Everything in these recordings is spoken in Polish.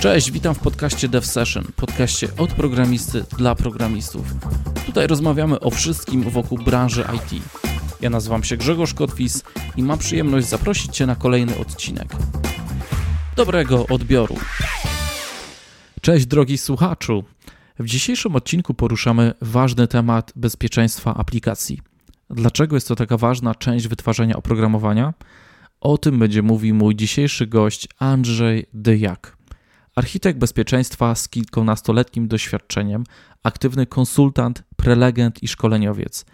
Cześć, witam w podcaście Dev Session, podcaście od programisty dla programistów. Tutaj rozmawiamy o wszystkim wokół branży IT. Ja nazywam się Grzegorz Kotwis i mam przyjemność zaprosić Cię na kolejny odcinek. Dobrego odbioru. Cześć drogi słuchaczu. W dzisiejszym odcinku poruszamy ważny temat bezpieczeństwa aplikacji. Dlaczego jest to taka ważna część wytwarzania oprogramowania? O tym będzie mówił mój dzisiejszy gość Andrzej Dyjak. Architekt bezpieczeństwa z kilkunastoletnim doświadczeniem, aktywny konsultant, prelegent i szkoleniowiec.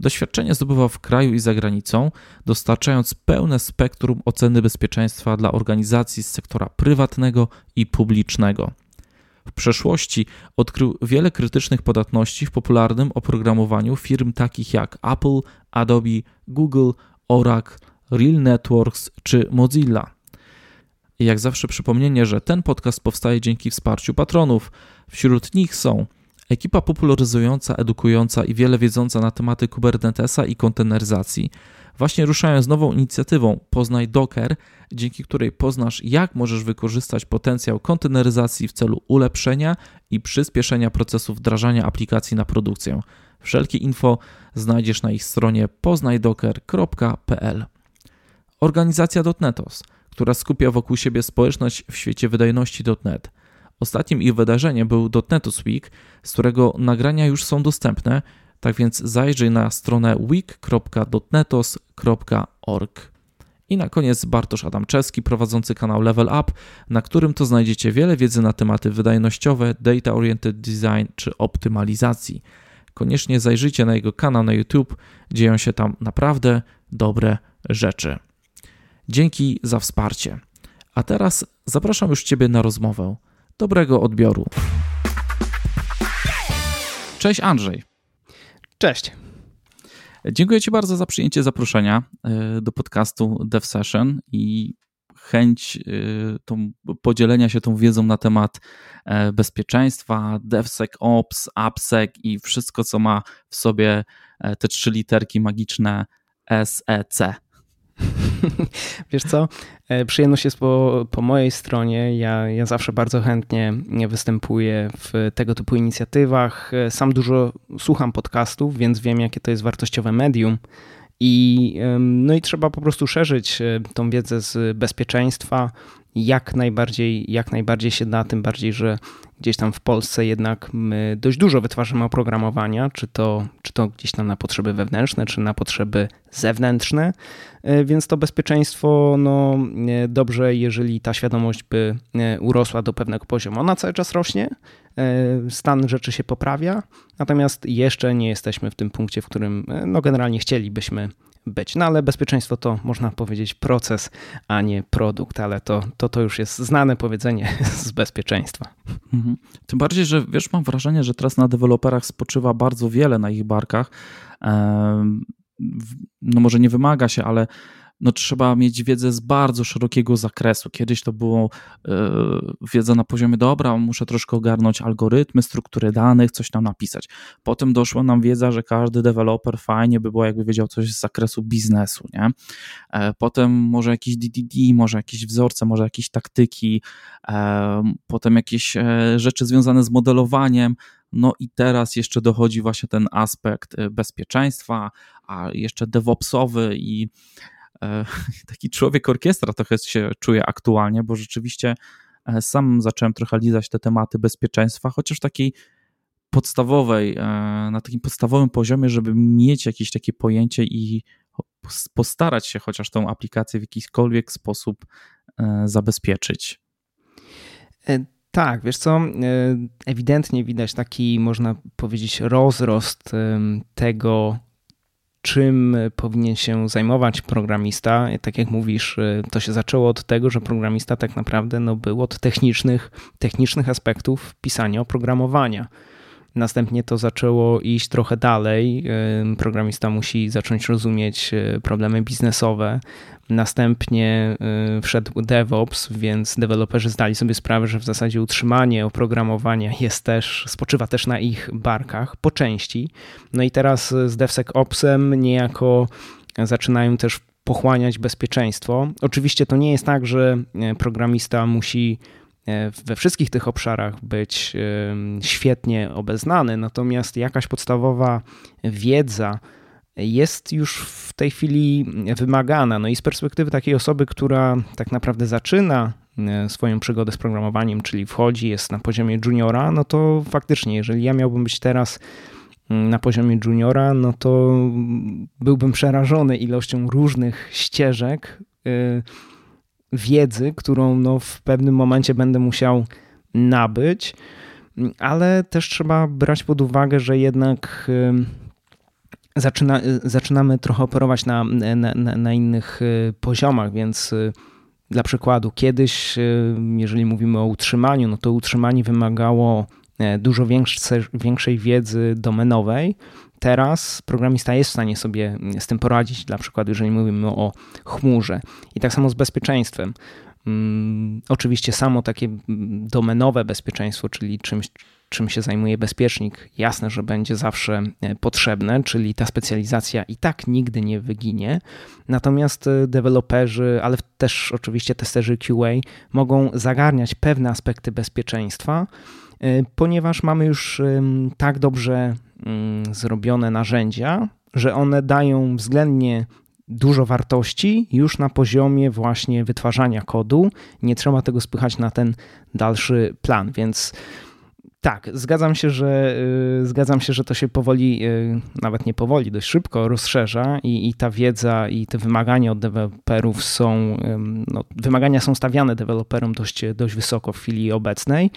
Doświadczenie zdobywał w kraju i za granicą, dostarczając pełne spektrum oceny bezpieczeństwa dla organizacji z sektora prywatnego i publicznego. W przeszłości odkrył wiele krytycznych podatności w popularnym oprogramowaniu firm takich jak Apple, Adobe, Google, Oracle, Real Networks czy Mozilla. I jak zawsze przypomnienie, że ten podcast powstaje dzięki wsparciu patronów. Wśród nich są ekipa popularyzująca, edukująca i wiele wiedząca na tematy Kubernetesa i konteneryzacji. Właśnie ruszają z nową inicjatywą Poznaj Docker, dzięki której poznasz, jak możesz wykorzystać potencjał konteneryzacji w celu ulepszenia i przyspieszenia procesu wdrażania aplikacji na produkcję. Wszelkie info znajdziesz na ich stronie poznajdocker.pl. Organizacja .netos, która skupia wokół siebie społeczność w świecie wydajności.net. Ostatnim ich wydarzeniem był .netos Week, z którego nagrania już są dostępne, tak więc zajrzyj na stronę week.dotnetos.org. I na koniec Bartosz Adamczewski prowadzący kanał Level Up, na którym to znajdziecie wiele wiedzy na tematy wydajnościowe, data oriented design czy optymalizacji. Koniecznie zajrzyjcie na jego kanał na YouTube, dzieją się tam naprawdę dobre rzeczy. Dzięki za wsparcie. A teraz zapraszam już Ciebie na rozmowę. Dobrego odbioru. Cześć Andrzej. Cześć. Dziękuję Ci bardzo za przyjęcie zaproszenia e, do podcastu Dev Session i chęć e, tą, podzielenia się tą wiedzą na temat e, bezpieczeństwa, DevSecOps, AppSec i wszystko, co ma w sobie te trzy literki magiczne SEC. Wiesz co, e, przyjemność jest po, po mojej stronie. Ja, ja zawsze bardzo chętnie występuję w tego typu inicjatywach. E, sam dużo słucham podcastów, więc wiem, jakie to jest wartościowe medium. I, no i trzeba po prostu szerzyć e, tą wiedzę z bezpieczeństwa jak najbardziej, jak najbardziej się da, tym bardziej, że gdzieś tam w Polsce jednak my dość dużo wytwarzamy oprogramowania, czy to, czy to gdzieś tam na potrzeby wewnętrzne, czy na potrzeby zewnętrzne, e, więc to bezpieczeństwo, no e, dobrze, jeżeli ta świadomość by e, urosła do pewnego poziomu. Ona cały czas rośnie, stan rzeczy się poprawia, natomiast jeszcze nie jesteśmy w tym punkcie, w którym no generalnie chcielibyśmy być. No ale bezpieczeństwo to można powiedzieć proces, a nie produkt, ale to, to, to już jest znane powiedzenie z bezpieczeństwa. Mhm. Tym bardziej, że wiesz, mam wrażenie, że teraz na deweloperach spoczywa bardzo wiele na ich barkach. No może nie wymaga się, ale no trzeba mieć wiedzę z bardzo szerokiego zakresu. Kiedyś to było yy, wiedza na poziomie, dobra, muszę troszkę ogarnąć algorytmy, struktury danych, coś tam napisać. Potem doszła nam wiedza, że każdy deweloper fajnie by było, jakby wiedział coś z zakresu biznesu, nie? E, potem może jakiś DDD, może jakieś wzorce, może jakieś taktyki, e, potem jakieś e, rzeczy związane z modelowaniem, no i teraz jeszcze dochodzi właśnie ten aspekt bezpieczeństwa, a jeszcze DevOpsowy i E, taki człowiek orkiestra trochę się czuje aktualnie, bo rzeczywiście e, sam zacząłem trochę lizać te tematy bezpieczeństwa, chociaż takiej podstawowej, e, na takim podstawowym poziomie, żeby mieć jakieś takie pojęcie i postarać się chociaż tą aplikację w jakikolwiek sposób zabezpieczyć. Tak, wiesz co, ewidentnie widać taki, można powiedzieć, rozrost tego, czym powinien się zajmować programista. Tak jak mówisz, y, to się zaczęło od tego, że programista tak naprawdę no, był od technicznych, technicznych aspektów pisania oprogramowania. Następnie to zaczęło iść trochę dalej. Programista musi zacząć rozumieć y, problemy biznesowe. Następnie y, wszedł DevOps, więc deweloperzy zdali sobie sprawę, że w zasadzie utrzymanie oprogramowania jest też, spoczywa też na ich barkach po części. No i teraz z DevSecOpsem niejako zaczynają też pochłaniać bezpieczeństwo. Oczywiście to nie jest tak, że e, programista musi we wszystkich tych obszarach być świetnie obeznany, natomiast jakaś podstawowa wiedza jest już w tej chwili wymagana. No i z perspektywy takiej osoby, która tak naprawdę zaczyna e, swoją przygodę z programowaniem, czyli wchodzi, jest na poziomie juniora, no to faktycznie, jeżeli ja miałbym być teraz mm, na poziomie juniora, no to byłbym przerażony ilością różnych ścieżek e, wiedzy, którą no w pewnym momencie będę musiał nabyć, ale też trzeba brać pod uwagę, że jednak zaczyna, zaczynamy trochę operować na, na, na innych y, poziomach, więc y, dla przykładu, kiedyś, y, jeżeli mówimy o utrzymaniu, no to utrzymanie wymagało e, dużo większe, większej wiedzy domenowej. Teraz programista jest w stanie sobie z tym poradzić, dla przykładu, jeżeli mówimy o chmurze. I tak samo z bezpieczeństwem. Mm, oczywiście samo takie domenowe bezpieczeństwo, czyli czymś, czym się zajmuje bezpiecznik, jasne, że będzie zawsze e, potrzebne, czyli ta specjalizacja i tak nigdy nie wyginie. Natomiast e, deweloperzy, ale też oczywiście testerzy QA mogą zagarniać pewne aspekty bezpieczeństwa, e, ponieważ mamy już tak dobrze mm, zrobione narzędzia, że one dają względnie dużo wartości już na poziomie właśnie wytwarzania kodu. Nie trzeba tego spychać na ten dalszy plan, więc tak, zgadzam się, że y, zgadzam się, że to się powoli, y, nawet nie powoli, dość szybko rozszerza i, i ta wiedza i te wymagania od deweloperów są, no, wymagania są stawiane deweloperom dość, dość wysoko w chwili obecnej,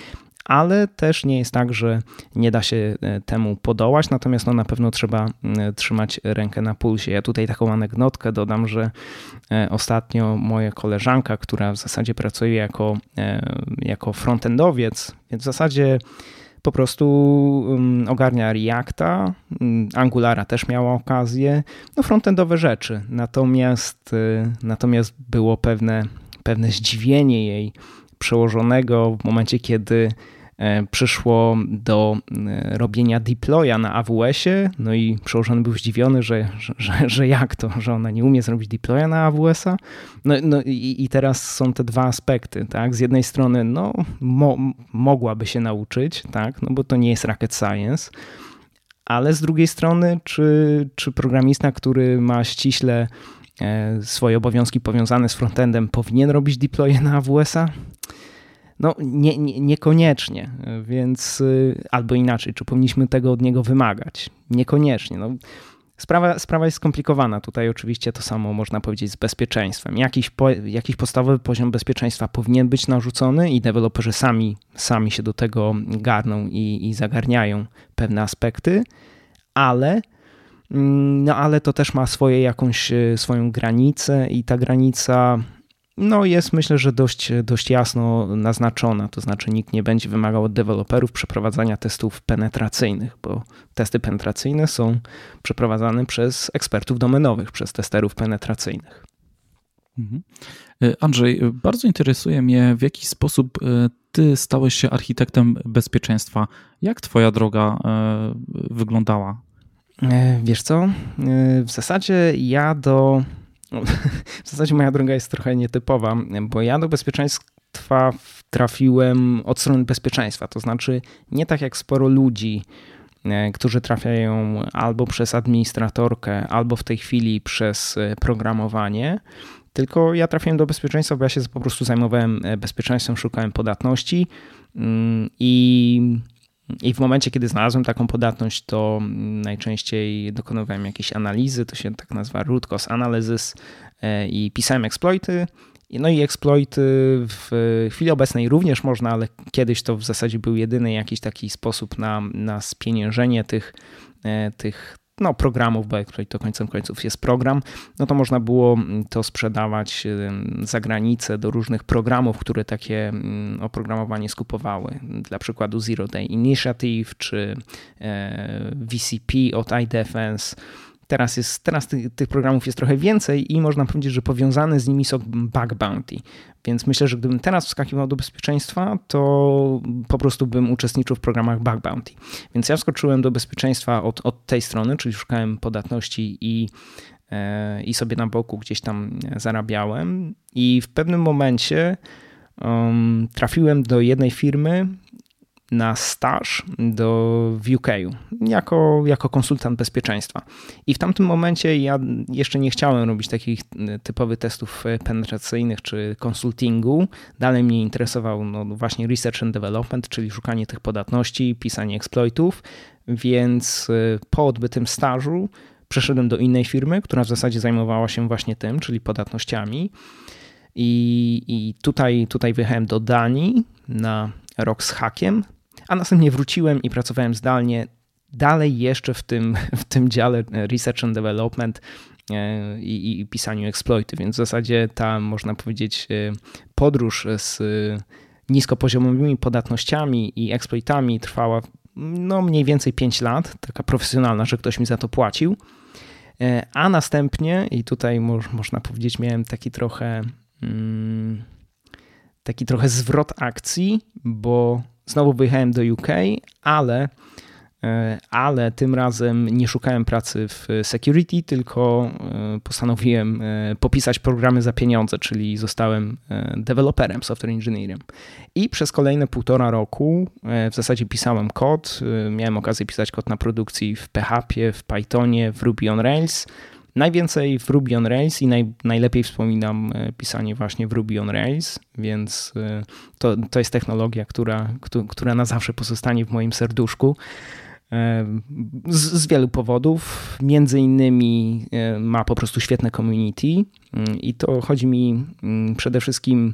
ale też nie jest tak, że nie da się y, temu podołać, natomiast no, na pewno trzeba trzymać rękę na pulsie. Ja tutaj taką anegdotkę dodam, że ostatnio moja koleżanka, która w zasadzie pracuje jako, jako frontendowiec, więc w zasadzie po prostu ogarnia Reacta, Angulara też miała okazję, no frontendowe rzeczy. Natomiast, natomiast było pewne, pewne zdziwienie jej przełożonego w momencie, kiedy E, przyszło do e, robienia deploya na AWS-ie, no i przełożony był zdziwiony, że, że, że jak to, że ona nie umie zrobić deploya na AWS-a. No, no i, i, teraz są te dwa aspekty, tak? Z jednej strony, no, mo, mogłaby się nauczyć, tak? No bo to nie jest rocket science, ale z drugiej strony, czy, czy programista, który ma ściśle e, swoje obowiązki powiązane z frontendem, powinien robić deploye na AWS-a? No nie, nie, niekoniecznie, więc y, albo inaczej, czy powinniśmy tego od niego wymagać? Niekoniecznie. No, sprawa, sprawa jest skomplikowana. Tutaj oczywiście to samo można powiedzieć z bezpieczeństwem. Jakiś, po, jakiś podstawowy poziom bezpieczeństwa powinien być narzucony i deweloperzy sami, sami się do tego garną i, i zagarniają pewne aspekty, ale mm, no ale to też ma swoje jakąś y, swoją granicę i ta granica no jest myślę, że dość, dość jasno naznaczona, to znaczy nikt nie będzie wymagał od deweloperów przeprowadzania testów penetracyjnych, bo testy penetracyjne są przeprowadzane przez ekspertów domenowych, przez testerów penetracyjnych. Mhm. E, Andrzej, bardzo interesuje mnie, w jaki sposób e, ty stałeś się architektem bezpieczeństwa. Jak twoja droga e, wyglądała? Wiesz co? W zasadzie ja do w zasadzie moja droga jest trochę nietypowa, bo ja do bezpieczeństwa trafiłem od strony bezpieczeństwa. To znaczy, nie tak jak sporo ludzi, e, którzy trafiają albo przez administratorkę, albo w tej chwili przez e, programowanie. Tylko ja trafiłem do bezpieczeństwa, bo ja się po prostu zajmowałem e, bezpieczeństwem, szukałem podatności mm, i i w momencie, kiedy znalazłem taką podatność, to najczęściej dokonywałem jakiejś analizy, to się tak nazywa root cause analysis e, i pisałem exploity. No i exploity w chwili obecnej również można, ale kiedyś to w zasadzie był jedyny jakiś taki sposób na, na spieniężenie tych, e, tych, no, programów, bo jak to końcem końców jest program, no to można było mm, to sprzedawać za granicę do różnych programów, które takie mm, oprogramowanie skupowały. Dla przykładu Zero Day Initiative czy e, VCP od iDefense Teraz, jest, teraz tych, tych, programów jest trochę więcej i można powiedzieć, że powiązane z nimi są bug bounty. Więc myślę, że gdybym teraz wskakiwał do bezpieczeństwa, to po prostu bym uczestniczył w programach bug bounty. Więc ja wskoczyłem do bezpieczeństwa od, od tej strony, czyli szukałem podatności i, e, i sobie na boku gdzieś tam zarabiałem. I w pewnym momencie um, trafiłem do jednej firmy, na staż do, w UK jako, jako konsultant bezpieczeństwa. I w tamtym momencie ja jeszcze nie chciałem robić takich e, typowych testów e, penetracyjnych czy konsultingu. Dalej mnie interesował no, właśnie research and development, czyli szukanie tych podatności, pisanie exploitów, więc e, po odbytym stażu przeszedłem do innej firmy, która w zasadzie zajmowała się właśnie tym, czyli podatnościami. I, i tutaj, tutaj wyjechałem do Danii na rok z hakiem, a następnie wróciłem i pracowałem zdalnie dalej jeszcze w tym, w tym dziale Research and Development e, i, i pisaniu exploity, więc w zasadzie ta, można powiedzieć, e, podróż z niskopoziomowymi podatnościami i exploitami trwała no mniej więcej 5 lat, taka profesjonalna, że ktoś mi za to płacił. E, a następnie, i tutaj można powiedzieć, miałem taki trochę, mm, taki trochę zwrot akcji, bo Znowu wyjechałem do UK, ale, e, ale tym razem nie szukałem pracy w security, tylko e, postanowiłem e, popisać programy za pieniądze, czyli zostałem deweloperem, software engineerem. I przez kolejne półtora roku w zasadzie pisałem kod. Miałem okazję pisać kod na produkcji w PHP, w Pythonie, w Ruby on Rails. Najwięcej w Ruby on Rails i naj, najlepiej wspominam e, pisanie właśnie w Ruby on Rails, więc e, to, to jest technologia, która, która na zawsze pozostanie w moim serduszku. E, z, z, wielu powodów. Między innymi ma po prostu świetne community mm, i to chodzi mi mm, przede wszystkim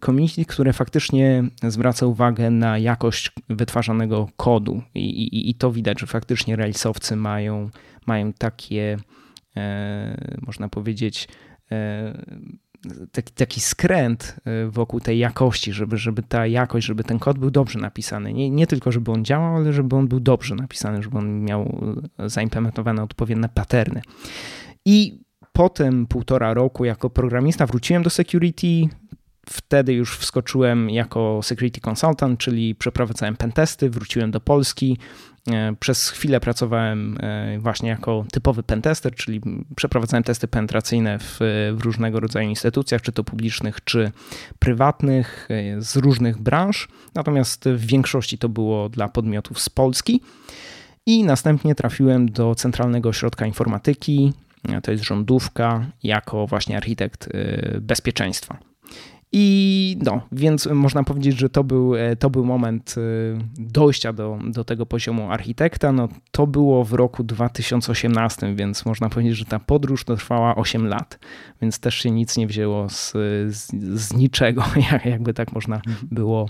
community, które faktycznie zwraca uwagę na jakość wytwarzanego kodu i, i, i to widać, że faktycznie Railsowcy mają, mają takie można powiedzieć, e, taki, taki skręt e, wokół tej jakości, żeby, żeby ta jakość, żeby ten kod był dobrze napisany. Nie, nie tylko, żeby on działał, ale żeby on był dobrze napisany, żeby on miał zaimplementowane odpowiednie paterny. I potem półtora roku jako programista wróciłem do security. Wtedy już wskoczyłem jako security consultant, czyli przeprowadzałem pentesty, wróciłem do Polski, E, przez chwilę pracowałem e, właśnie jako typowy pentester, czyli przeprowadzałem testy penetracyjne w, w, różnego rodzaju instytucjach, czy to publicznych, czy prywatnych, e, z różnych branż. Natomiast w większości to było dla podmiotów z Polski. I następnie trafiłem do Centralnego Ośrodka Informatyki, to jest rządówka, jako właśnie architekt bezpieczeństwa. I no, więc można powiedzieć, że to był, e, to był moment e, dojścia do, do tego poziomu architekta. No, to było w roku 2018, więc można powiedzieć, że ta podróż to trwała 8 lat, więc też się nic nie wzięło z, z, z niczego, jakby tak można mhm. było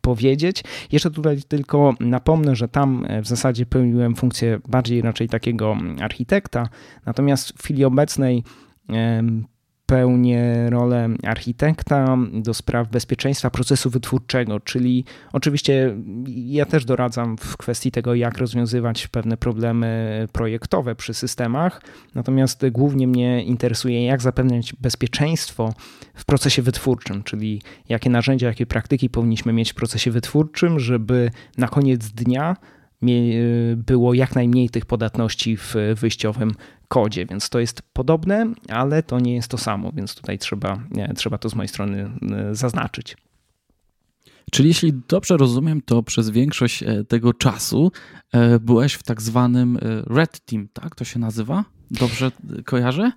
powiedzieć. Jeszcze tutaj tylko napomnę, że tam e, w zasadzie pełniłem funkcję bardziej raczej takiego architekta, natomiast w chwili obecnej pełnię rolę architekta do spraw bezpieczeństwa procesu wytwórczego, czyli oczywiście ja też doradzam w kwestii tego, jak rozwiązywać pewne problemy projektowe przy systemach, natomiast głównie mnie interesuje, jak zapewniać bezpieczeństwo w procesie wytwórczym, czyli jakie narzędzia, jakie praktyki powinniśmy mieć w procesie wytwórczym, żeby na koniec dnia było jak najmniej tych podatności w wyjściowym kodzie, więc to jest podobne, ale to nie jest to samo, więc tutaj trzeba, trzeba to z mojej strony e, zaznaczyć. Czyli jeśli dobrze rozumiem, to przez większość e, tego czasu e, byłeś w tak zwanym Red Team, tak? To się nazywa? Dobrze kojarzę?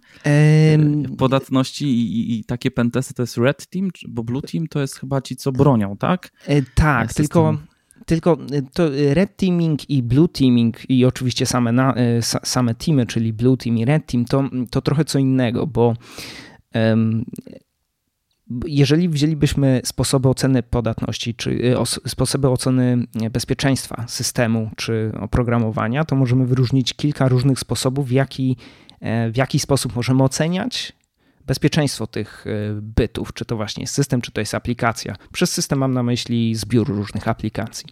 Podatności i, i, takie pentesty to jest Red Team, bo Blue Team to jest chyba ci, co bronią, tak? tak, tylko tylko y, to red teaming i blue teaming i oczywiście same, na, y, same teamy, czyli blue team i red team, to, to trochę co innego, bo um, jeżeli wzięlibyśmy sposoby oceny podatności, czy y, sposoby oceny bezpieczeństwa systemu czy oprogramowania, to możemy wyróżnić kilka różnych sposobów, w jaki, e, w jaki sposób możemy oceniać bezpieczeństwo tych e, bytów, czy to właśnie jest system, czy to jest aplikacja. Przez system mam na myśli zbiór różnych aplikacji.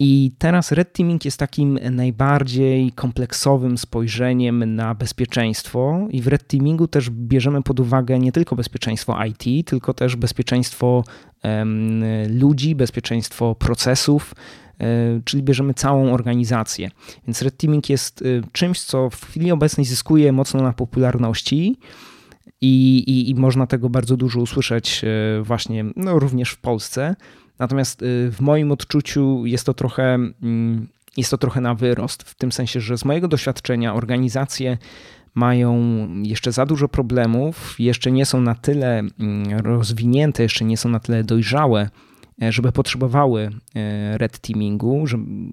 I teraz Red Teaming jest takim najbardziej kompleksowym spojrzeniem na bezpieczeństwo, i w Red Teamingu też bierzemy pod uwagę nie tylko bezpieczeństwo IT, tylko też bezpieczeństwo um, ludzi, bezpieczeństwo procesów, e, czyli bierzemy całą organizację. Więc Red Teaming jest e, czymś, co w chwili obecnej zyskuje mocno na popularności i, i, i można tego bardzo dużo usłyszeć właśnie no, również w Polsce. Natomiast w moim odczuciu jest to trochę mm, jest to trochę na wyrost, w tym sensie, że z mojego doświadczenia organizacje mają jeszcze za dużo problemów, jeszcze nie są na tyle mm, rozwinięte, jeszcze nie są na tyle dojrzałe, e, żeby potrzebowały e, red teamingu,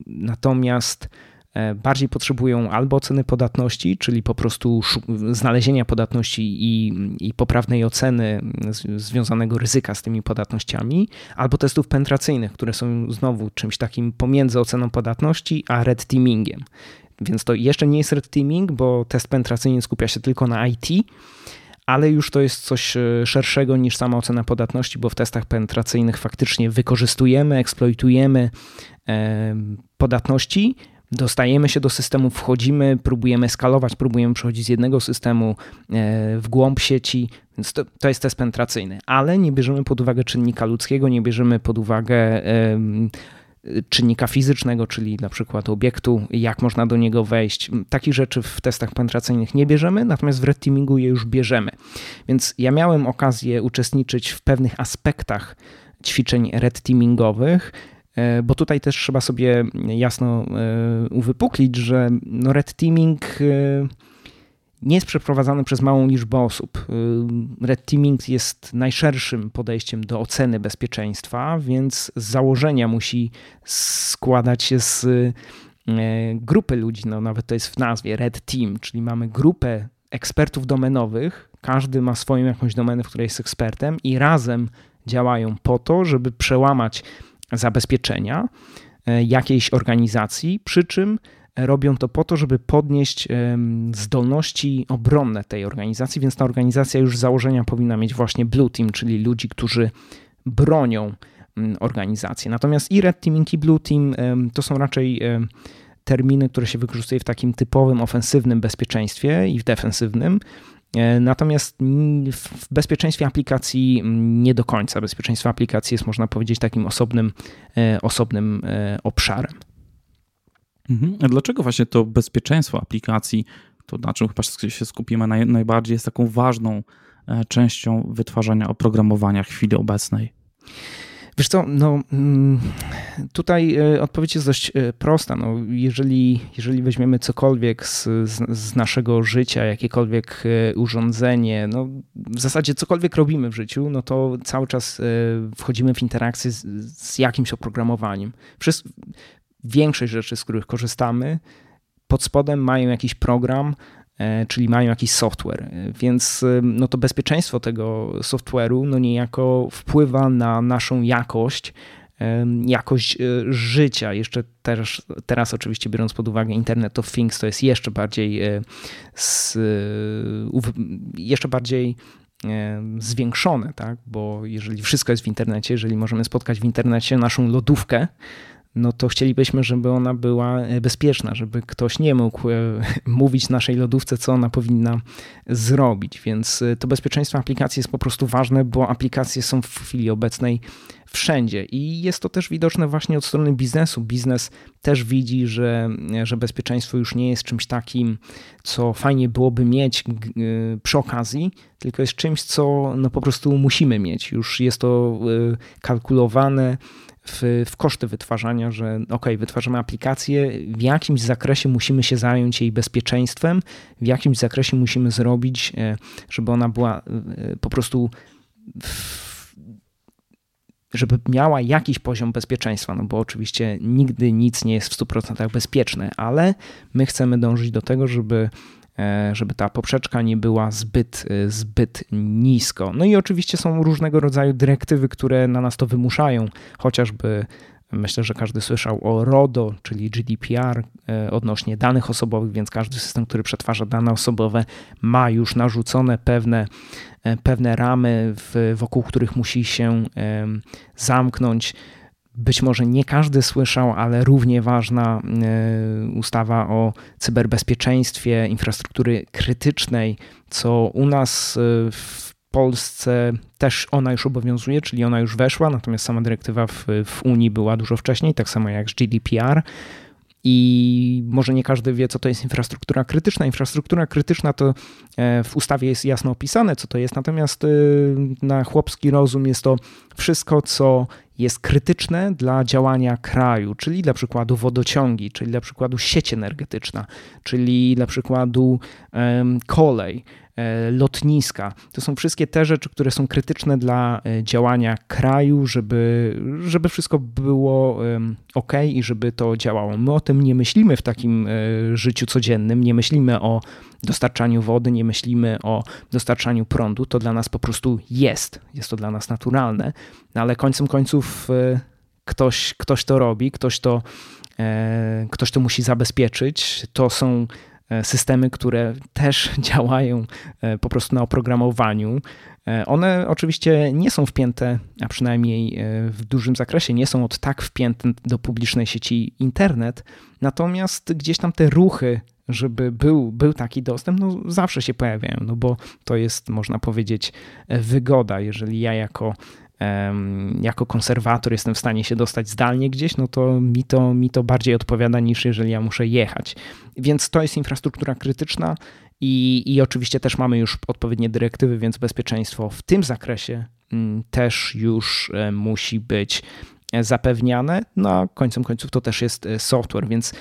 natomiast e, bardziej potrzebują albo oceny podatności, czyli po prostu znalezienia podatności i, i poprawnej oceny związanego ryzyka z tymi podatnościami, albo testów penetracyjnych, które są znowu czymś takim pomiędzy oceną podatności a red teamingiem. Więc to jeszcze nie jest red teaming, bo test penetracyjny skupia się tylko na IT, ale już to jest coś e, szerszego niż sama ocena podatności, bo w testach penetracyjnych faktycznie wykorzystujemy, eksploitujemy e, podatności, dostajemy się do systemu, wchodzimy, próbujemy skalować, próbujemy przechodzić z jednego systemu e, w głąb sieci, więc to, to jest test penetracyjny, ale nie bierzemy pod uwagę czynnika ludzkiego, nie bierzemy pod uwagę czynnika fizycznego, czyli na przykład obiektu, jak można do niego wejść. Takich rzeczy w testach penetracyjnych nie bierzemy, natomiast w red teamingu je już bierzemy. Więc ja miałem okazję uczestniczyć w pewnych aspektach ćwiczeń red teamingowych, bo tutaj też trzeba sobie jasno e, uwypuklić, że no red teaming e, nie jest przeprowadzany przez małą liczbę osób. Red Teaming jest najszerszym podejściem do oceny bezpieczeństwa, więc z założenia musi składać się z grupy ludzi, no nawet to jest w nazwie Red Team, czyli mamy grupę ekspertów domenowych, każdy ma swoją jakąś domenę, w której jest ekspertem i razem działają po to, żeby przełamać zabezpieczenia y, jakiejś organizacji, przy czym robią to po to, żeby podnieść zdolności obronne tej organizacji, więc ta organizacja już z założenia powinna mieć właśnie blue team, czyli ludzi, którzy bronią mm, organizacji. Natomiast i red teaming i blue team to są raczej terminy, które się wykorzystuje w takim typowym ofensywnym bezpieczeństwie i w defensywnym. E, natomiast w bezpieczeństwie aplikacji nie do końca. Bezpieczeństwo aplikacji jest, można powiedzieć, takim osobnym, e, osobnym e, obszarem. Mhm. A dlaczego właśnie to bezpieczeństwo aplikacji, to na czym chyba się skupimy naj, najbardziej, jest taką ważną częścią wytwarzania oprogramowania w chwili obecnej? Wiesz co, no mm, tutaj e, odpowiedź jest dość e, prosta. No, jeżeli, jeżeli weźmiemy cokolwiek z, z, naszego życia, jakiekolwiek urządzenie, no w zasadzie cokolwiek robimy w życiu, no to cały czas wchodzimy w interakcję z, z jakimś oprogramowaniem. Wszystko, większość rzeczy, z których korzystamy, pod spodem mają jakiś program, e, czyli mają jakiś software, więc e, no to bezpieczeństwo tego software'u no niejako wpływa na naszą jakość, e, jakość życia. Jeszcze teraz, teraz oczywiście biorąc pod uwagę Internet of Things, to jest jeszcze bardziej jeszcze bardziej zwiększone, tak? bo jeżeli wszystko jest w internecie, jeżeli możemy spotkać w internecie naszą lodówkę, no to chcielibyśmy, żeby ona była e, bezpieczna, żeby ktoś nie mógł e, mówić naszej lodówce, co ona powinna zrobić. Więc e, to bezpieczeństwo aplikacji jest po prostu ważne, bo aplikacje są w chwili obecnej wszędzie i jest to też widoczne właśnie od strony biznesu. Biznes też widzi, że, że bezpieczeństwo już nie jest czymś takim, co fajnie byłoby mieć przy okazji, tylko jest czymś, co no po prostu musimy mieć. Już jest to kalkulowane w, w koszty wytwarzania, że ok, wytwarzamy aplikację, w jakimś zakresie musimy się zająć jej bezpieczeństwem, w jakimś zakresie musimy zrobić, e, żeby ona była e, po prostu żeby miała jakiś poziom bezpieczeństwa, no bo oczywiście nigdy nic nie jest w 100% bezpieczne, ale my chcemy dążyć do tego, żeby żeby ta poprzeczka nie była zbyt, e, zbyt nisko. No i oczywiście są różnego rodzaju dyrektywy, które na nas to wymuszają, chociażby Myślę, że każdy słyszał o RODO, czyli GDPR e, odnośnie danych osobowych, więc każdy system, który przetwarza dane osobowe, ma już narzucone pewne, pewne ramy, wokół których musi się zamknąć. Być może nie każdy słyszał, ale równie ważna e, ustawa o cyberbezpieczeństwie infrastruktury krytycznej, co u nas e, w Polsce też ona już obowiązuje, czyli ona już weszła, natomiast sama dyrektywa w, w Unii była dużo wcześniej, tak samo jak z GDPR. i może nie każdy wie, co to jest infrastruktura krytyczna. Infrastruktura krytyczna to e, w ustawie jest jasno opisane, co to jest, natomiast na chłopski rozum jest to wszystko, co jest krytyczne dla działania kraju, czyli dla przykładu wodociągi, czyli dla przykładu sieć energetyczna, czyli dla przykładu kolej lotniska. To są wszystkie te rzeczy, które są krytyczne dla e, działania kraju, żeby, żeby wszystko było ok i żeby to działało. My o tym nie myślimy w takim e, życiu codziennym, nie myślimy o dostarczaniu wody, nie myślimy o dostarczaniu prądu. To dla nas po prostu jest, jest to dla nas naturalne, no ale końcem końców ktoś, ktoś to robi, ktoś to, ktoś to musi zabezpieczyć. To są E, systemy, które też działają e, po prostu na oprogramowaniu. E, one oczywiście nie są wpięte, a przynajmniej w dużym zakresie nie są od tak wpięte do publicznej sieci internet, natomiast gdzieś tam te ruchy, żeby był, był taki dostęp, no zawsze się pojawiają, no bo to jest, można powiedzieć, wygoda. Jeżeli ja jako jako konserwator jestem w stanie się dostać zdalnie gdzieś, no to mi to, mi to bardziej odpowiada niż jeżeli ja muszę jechać. Więc to jest infrastruktura krytyczna i, i oczywiście też mamy już odpowiednie dyrektywy, więc bezpieczeństwo w tym zakresie mm, też już e, musi być zapewniane. No a końcem końców to też jest e, software, więc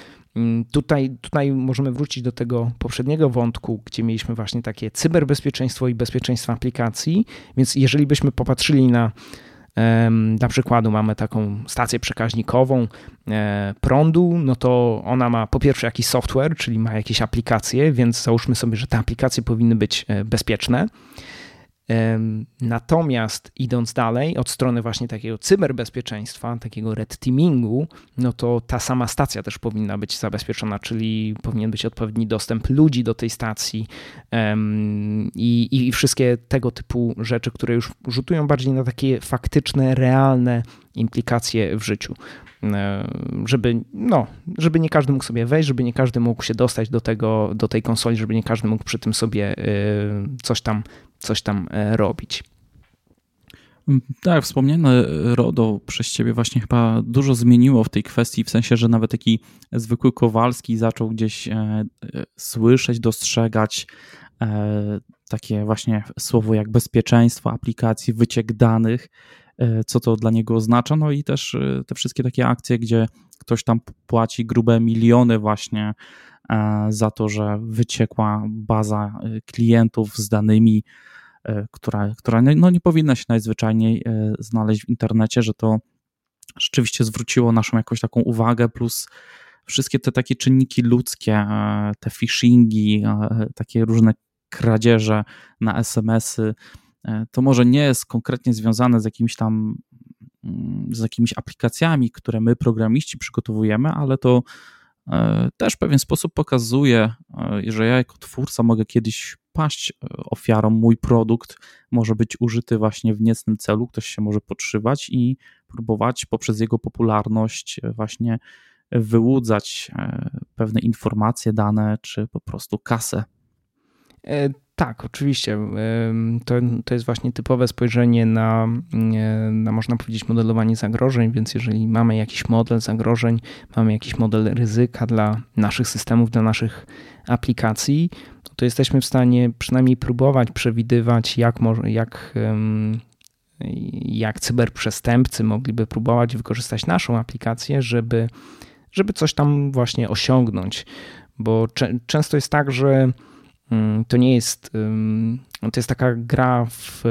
Tutaj, tutaj możemy wrócić do tego poprzedniego wątku, gdzie mieliśmy właśnie takie cyberbezpieczeństwo i bezpieczeństwo aplikacji. Więc jeżeli byśmy popatrzyli na dla przykładu mamy taką stację przekaźnikową e, prądu, no to ona ma po pierwsze jakiś software, czyli ma jakieś aplikacje, więc załóżmy sobie, że te aplikacje powinny być e, bezpieczne. Natomiast idąc dalej, od strony właśnie takiego cyberbezpieczeństwa, takiego red teamingu, no to ta sama stacja też powinna być zabezpieczona, czyli powinien być odpowiedni dostęp ludzi do tej stacji i, i wszystkie tego typu rzeczy, które już rzutują bardziej na takie faktyczne, realne implikacje w życiu. Żeby, no, żeby nie każdy mógł sobie wejść, żeby nie każdy mógł się dostać do, tego, do tej konsoli, żeby nie każdy mógł przy tym sobie y, coś tam coś tam e, robić. Mm, tak, wspomniane RODO przez ciebie właśnie chyba dużo zmieniło w tej kwestii, w sensie, że nawet taki zwykły Kowalski zaczął gdzieś e, e, słyszeć, dostrzegać takie właśnie słowo jak bezpieczeństwo aplikacji, wyciek danych, co to dla niego oznacza, no i też te wszystkie takie akcje, gdzie ktoś tam płaci grube miliony właśnie za to, że wyciekła baza klientów z danymi E, która, która no nie powinna się najzwyczajniej e, znaleźć w internecie, że to rzeczywiście zwróciło naszą jakąś taką uwagę, plus wszystkie te takie czynniki ludzkie, e, te phishingi, takie różne kradzieże na SMS-y, to może nie jest konkretnie związane z jakimś tam mm, z jakimiś aplikacjami, które my programiści przygotowujemy, ale to też w pewien sposób pokazuje, że ja jako twórca mogę kiedyś paść e, ofiarą. Mój produkt może być użyty właśnie w niecnym celu, ktoś się może podszywać i próbować poprzez jego popularność e, właśnie wyłudzać e, pewne informacje, dane czy po prostu kasę. Tak, oczywiście. To, to jest właśnie typowe spojrzenie na, na, można powiedzieć, modelowanie zagrożeń, więc jeżeli mamy jakiś model zagrożeń, mamy jakiś model ryzyka dla naszych systemów, dla naszych aplikacji, to jesteśmy w stanie przynajmniej próbować przewidywać, jak, jak, jak cyberprzestępcy mogliby próbować wykorzystać naszą aplikację, żeby, żeby coś tam właśnie osiągnąć. Bo często jest tak, że to nie jest, to jest taka gra w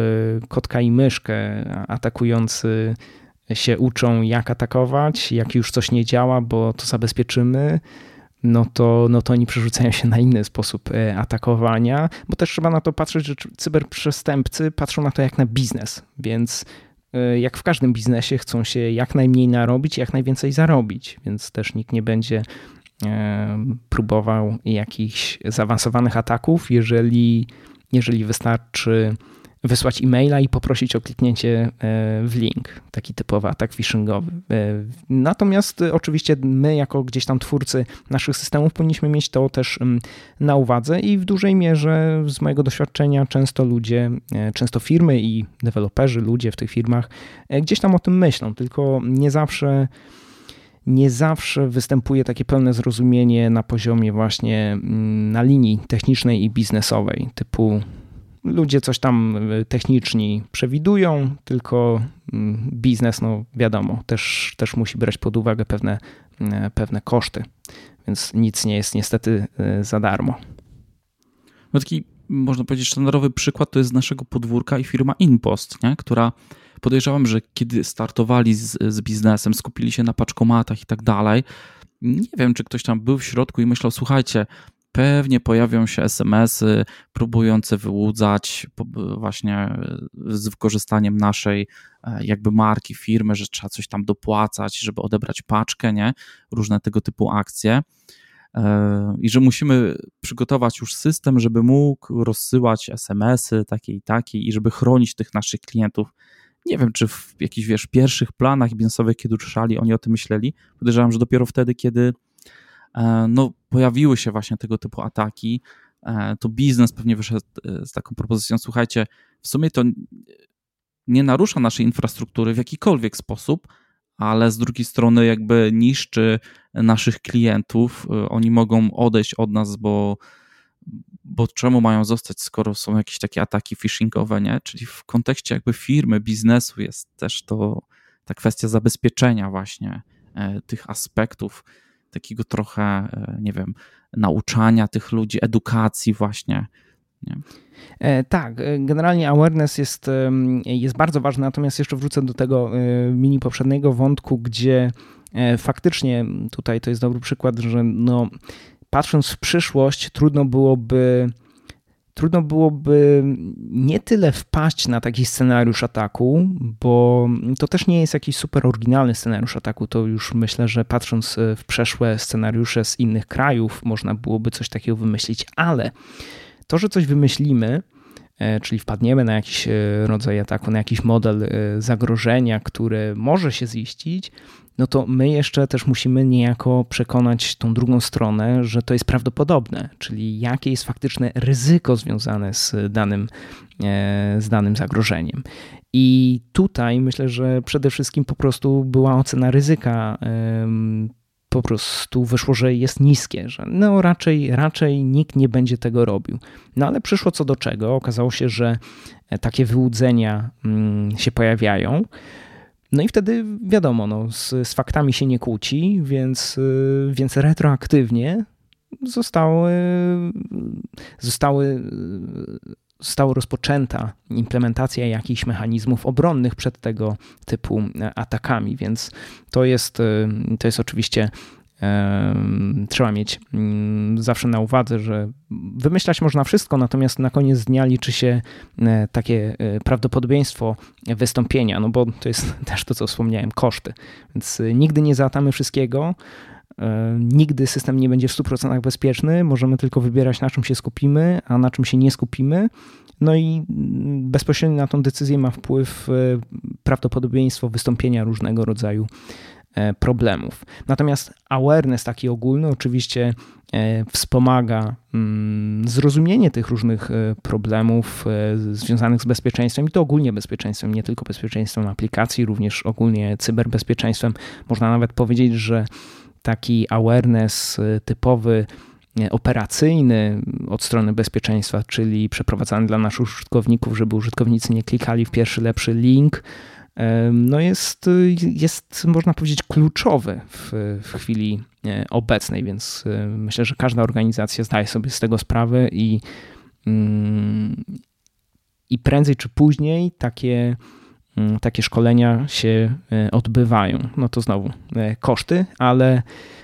kotka i myszkę. Atakujący się uczą, jak atakować, jak już coś nie działa, bo to zabezpieczymy no to, no to oni przerzucają się na inny sposób e, atakowania, bo też trzeba na to patrzeć, że cyberprzestępcy patrzą na to jak na biznes, więc e, jak w każdym biznesie chcą się jak najmniej narobić, jak najwięcej zarobić, więc też nikt nie będzie próbował jakichś zaawansowanych ataków, jeżeli, jeżeli wystarczy wysłać e-maila i poprosić o kliknięcie e, w link, taki typowy atak phishingowy. E, natomiast e, oczywiście my, jako gdzieś tam twórcy naszych systemów, powinniśmy mieć to też na uwadze i w dużej mierze z mojego doświadczenia często ludzie, często firmy i deweloperzy, ludzie w tych firmach gdzieś tam o tym myślą, tylko nie zawsze nie zawsze występuje takie pełne zrozumienie na poziomie właśnie mm, na linii technicznej i biznesowej, typu ludzie coś tam y, techniczni przewidują, tylko mm, biznes, no wiadomo, też, też musi brać pod uwagę pewne, y, pewne koszty, więc nic nie jest niestety y, za darmo. No taki, można powiedzieć, sztandarowy przykład to jest z naszego podwórka i firma Inpost, nie? która podejrzewam, że kiedy startowali z, z biznesem, skupili się na paczkomatach i tak dalej, nie wiem, czy ktoś tam był w środku i myślał, słuchajcie, pewnie pojawią się SMS-y próbujące wyłudzać właśnie z wykorzystaniem naszej e, jakby marki, firmy, że trzeba coś tam dopłacać, żeby odebrać paczkę, nie? Różne tego typu akcje. E, I że musimy przygotować już system, żeby mógł rozsyłać SMS-y takie i takie i żeby chronić tych naszych klientów. Nie wiem, czy w jakichś, wiesz, pierwszych planach biznesowych, kiedy ruszali, oni o tym myśleli. Podejrzewam, że dopiero wtedy, kiedy E, no, pojawiły się właśnie tego typu ataki, e, to biznes pewnie wyszedł e, z taką propozycją, słuchajcie, w sumie to nie narusza naszej infrastruktury w jakikolwiek sposób, ale z drugiej strony jakby niszczy naszych klientów. Oni mogą odejść od nas, bo, bo czemu mają zostać, skoro są jakieś takie ataki phishingowe, nie? Czyli w kontekście jakby firmy, biznesu jest też to ta kwestia zabezpieczenia właśnie tych aspektów takiego trochę, e, nie wiem, nauczania tych ludzi, edukacji właśnie. Nie? E, tak, e, generalnie awareness jest, jest bardzo ważny, natomiast jeszcze wrócę do tego mini poprzedniego wątku, gdzie faktycznie tutaj to jest dobry przykład, że no, patrząc w przyszłość, trudno byłoby trudno byłoby nie tyle wpaść na taki scenariusz ataku, bo to też nie jest jakiś super oryginalny scenariusz ataku. To już myślę, że patrząc e, w przeszłe scenariusze z innych krajów, można byłoby coś takiego wymyślić, ale to, że coś wymyślimy, czyli wpadniemy na jakiś e, rodzaj ataku, na jakiś model zagrożenia, które może się ziścić, no to my jeszcze też musimy niejako przekonać tą drugą stronę, że to jest prawdopodobne, czyli jakie jest faktyczne ryzyko związane z danym, e, z danym zagrożeniem. I tutaj myślę, że przede wszystkim po prostu była ocena ryzyka po prostu wyszło, że jest niskie, że no raczej, raczej nikt nie będzie tego robił. No ale przyszło co do czego. Okazało się, że takie wyłudzenia mm, się pojawiają. No i wtedy wiadomo, no, z, z faktami się nie kłóci, więc, y, więc retroaktywnie zostały, zostały, została rozpoczęta implementacja jakichś mechanizmów obronnych przed tego typu atakami, więc to jest, y, to jest oczywiście trzeba mieć mm, zawsze na uwadze, że wymyślać można wszystko, natomiast na koniec dnia liczy się e, takie e, prawdopodobieństwo wystąpienia, no bo to jest też to, co wspomniałem, koszty. Więc e, nigdy nie załatamy wszystkiego, nigdy system nie będzie w 100% bezpieczny, możemy tylko wybierać na czym się skupimy, a na czym się nie skupimy. No i mm, bezpośrednio na tą decyzję ma wpływ prawdopodobieństwo wystąpienia różnego rodzaju E, problemów. Natomiast awareness taki ogólny oczywiście e, wspomaga mm, zrozumienie tych różnych e, problemów związanych z bezpieczeństwem i to ogólnie bezpieczeństwem, nie tylko bezpieczeństwem aplikacji, również ogólnie cyberbezpieczeństwem. Można nawet powiedzieć, że taki awareness typowy operacyjny od strony bezpieczeństwa, czyli przeprowadzany dla naszych użytkowników, żeby użytkownicy nie klikali w pierwszy lepszy link, no jest, jest można powiedzieć kluczowy w, w chwili e, obecnej, więc myślę, że każda organizacja zdaje sobie z tego sprawę i, mm, i prędzej czy później takie, takie szkolenia się e, odbywają. No to znowu koszty, ale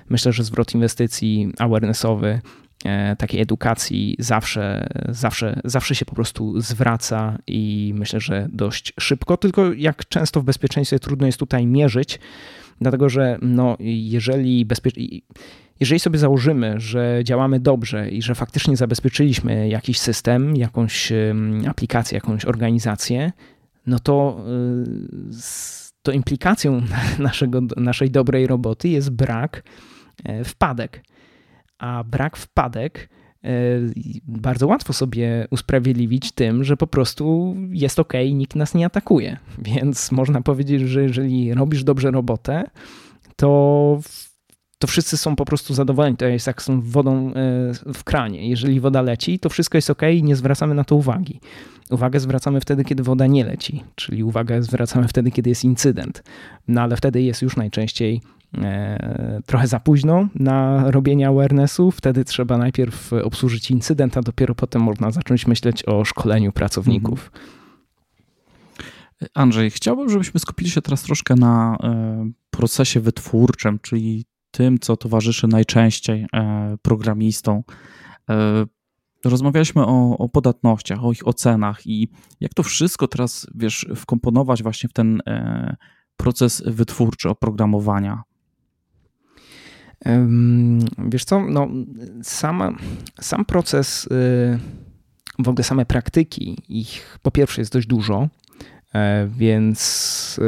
myślę, że zwrot inwestycji awarenessowy E, takiej edukacji zawsze, zawsze, zawsze się po prostu zwraca i myślę, że dość szybko. Tylko jak często w bezpieczeństwie trudno jest tutaj mierzyć, dlatego że no, jeżeli bezpie... Jeżeli sobie założymy, że działamy dobrze i że faktycznie zabezpieczyliśmy jakiś system, jakąś aplikację, jakąś organizację, no to, y, to implikacją naszego, naszej dobrej roboty jest brak e, wpadek a brak wpadek e, bardzo łatwo sobie usprawiedliwić tym, że po prostu jest ok, nikt nas nie atakuje. Więc można powiedzieć, że jeżeli robisz dobrze robotę, to to wszyscy są po prostu zadowoleni. To jest jak z wodą w kranie. Jeżeli woda leci, to wszystko jest ok i nie zwracamy na to uwagi. Uwagę zwracamy wtedy, kiedy woda nie leci, czyli uwagę zwracamy wtedy, kiedy jest incydent. No ale wtedy jest już najczęściej e, trochę za późno na robienie awarenessu. Wtedy trzeba najpierw obsłużyć incydent, a dopiero potem można zacząć myśleć o szkoleniu pracowników. Andrzej, chciałbym, żebyśmy skupili się teraz troszkę na e, procesie wytwórczym, czyli tym, co towarzyszy najczęściej e, programistom. E, rozmawialiśmy o, o, podatnościach, o ich ocenach i jak to wszystko teraz, wiesz, wkomponować właśnie w ten proces wytwórczy oprogramowania. Wiesz co, no, sama, sam proces, y, w ogóle same praktyki, ich po pierwsze jest dość dużo, E, więc,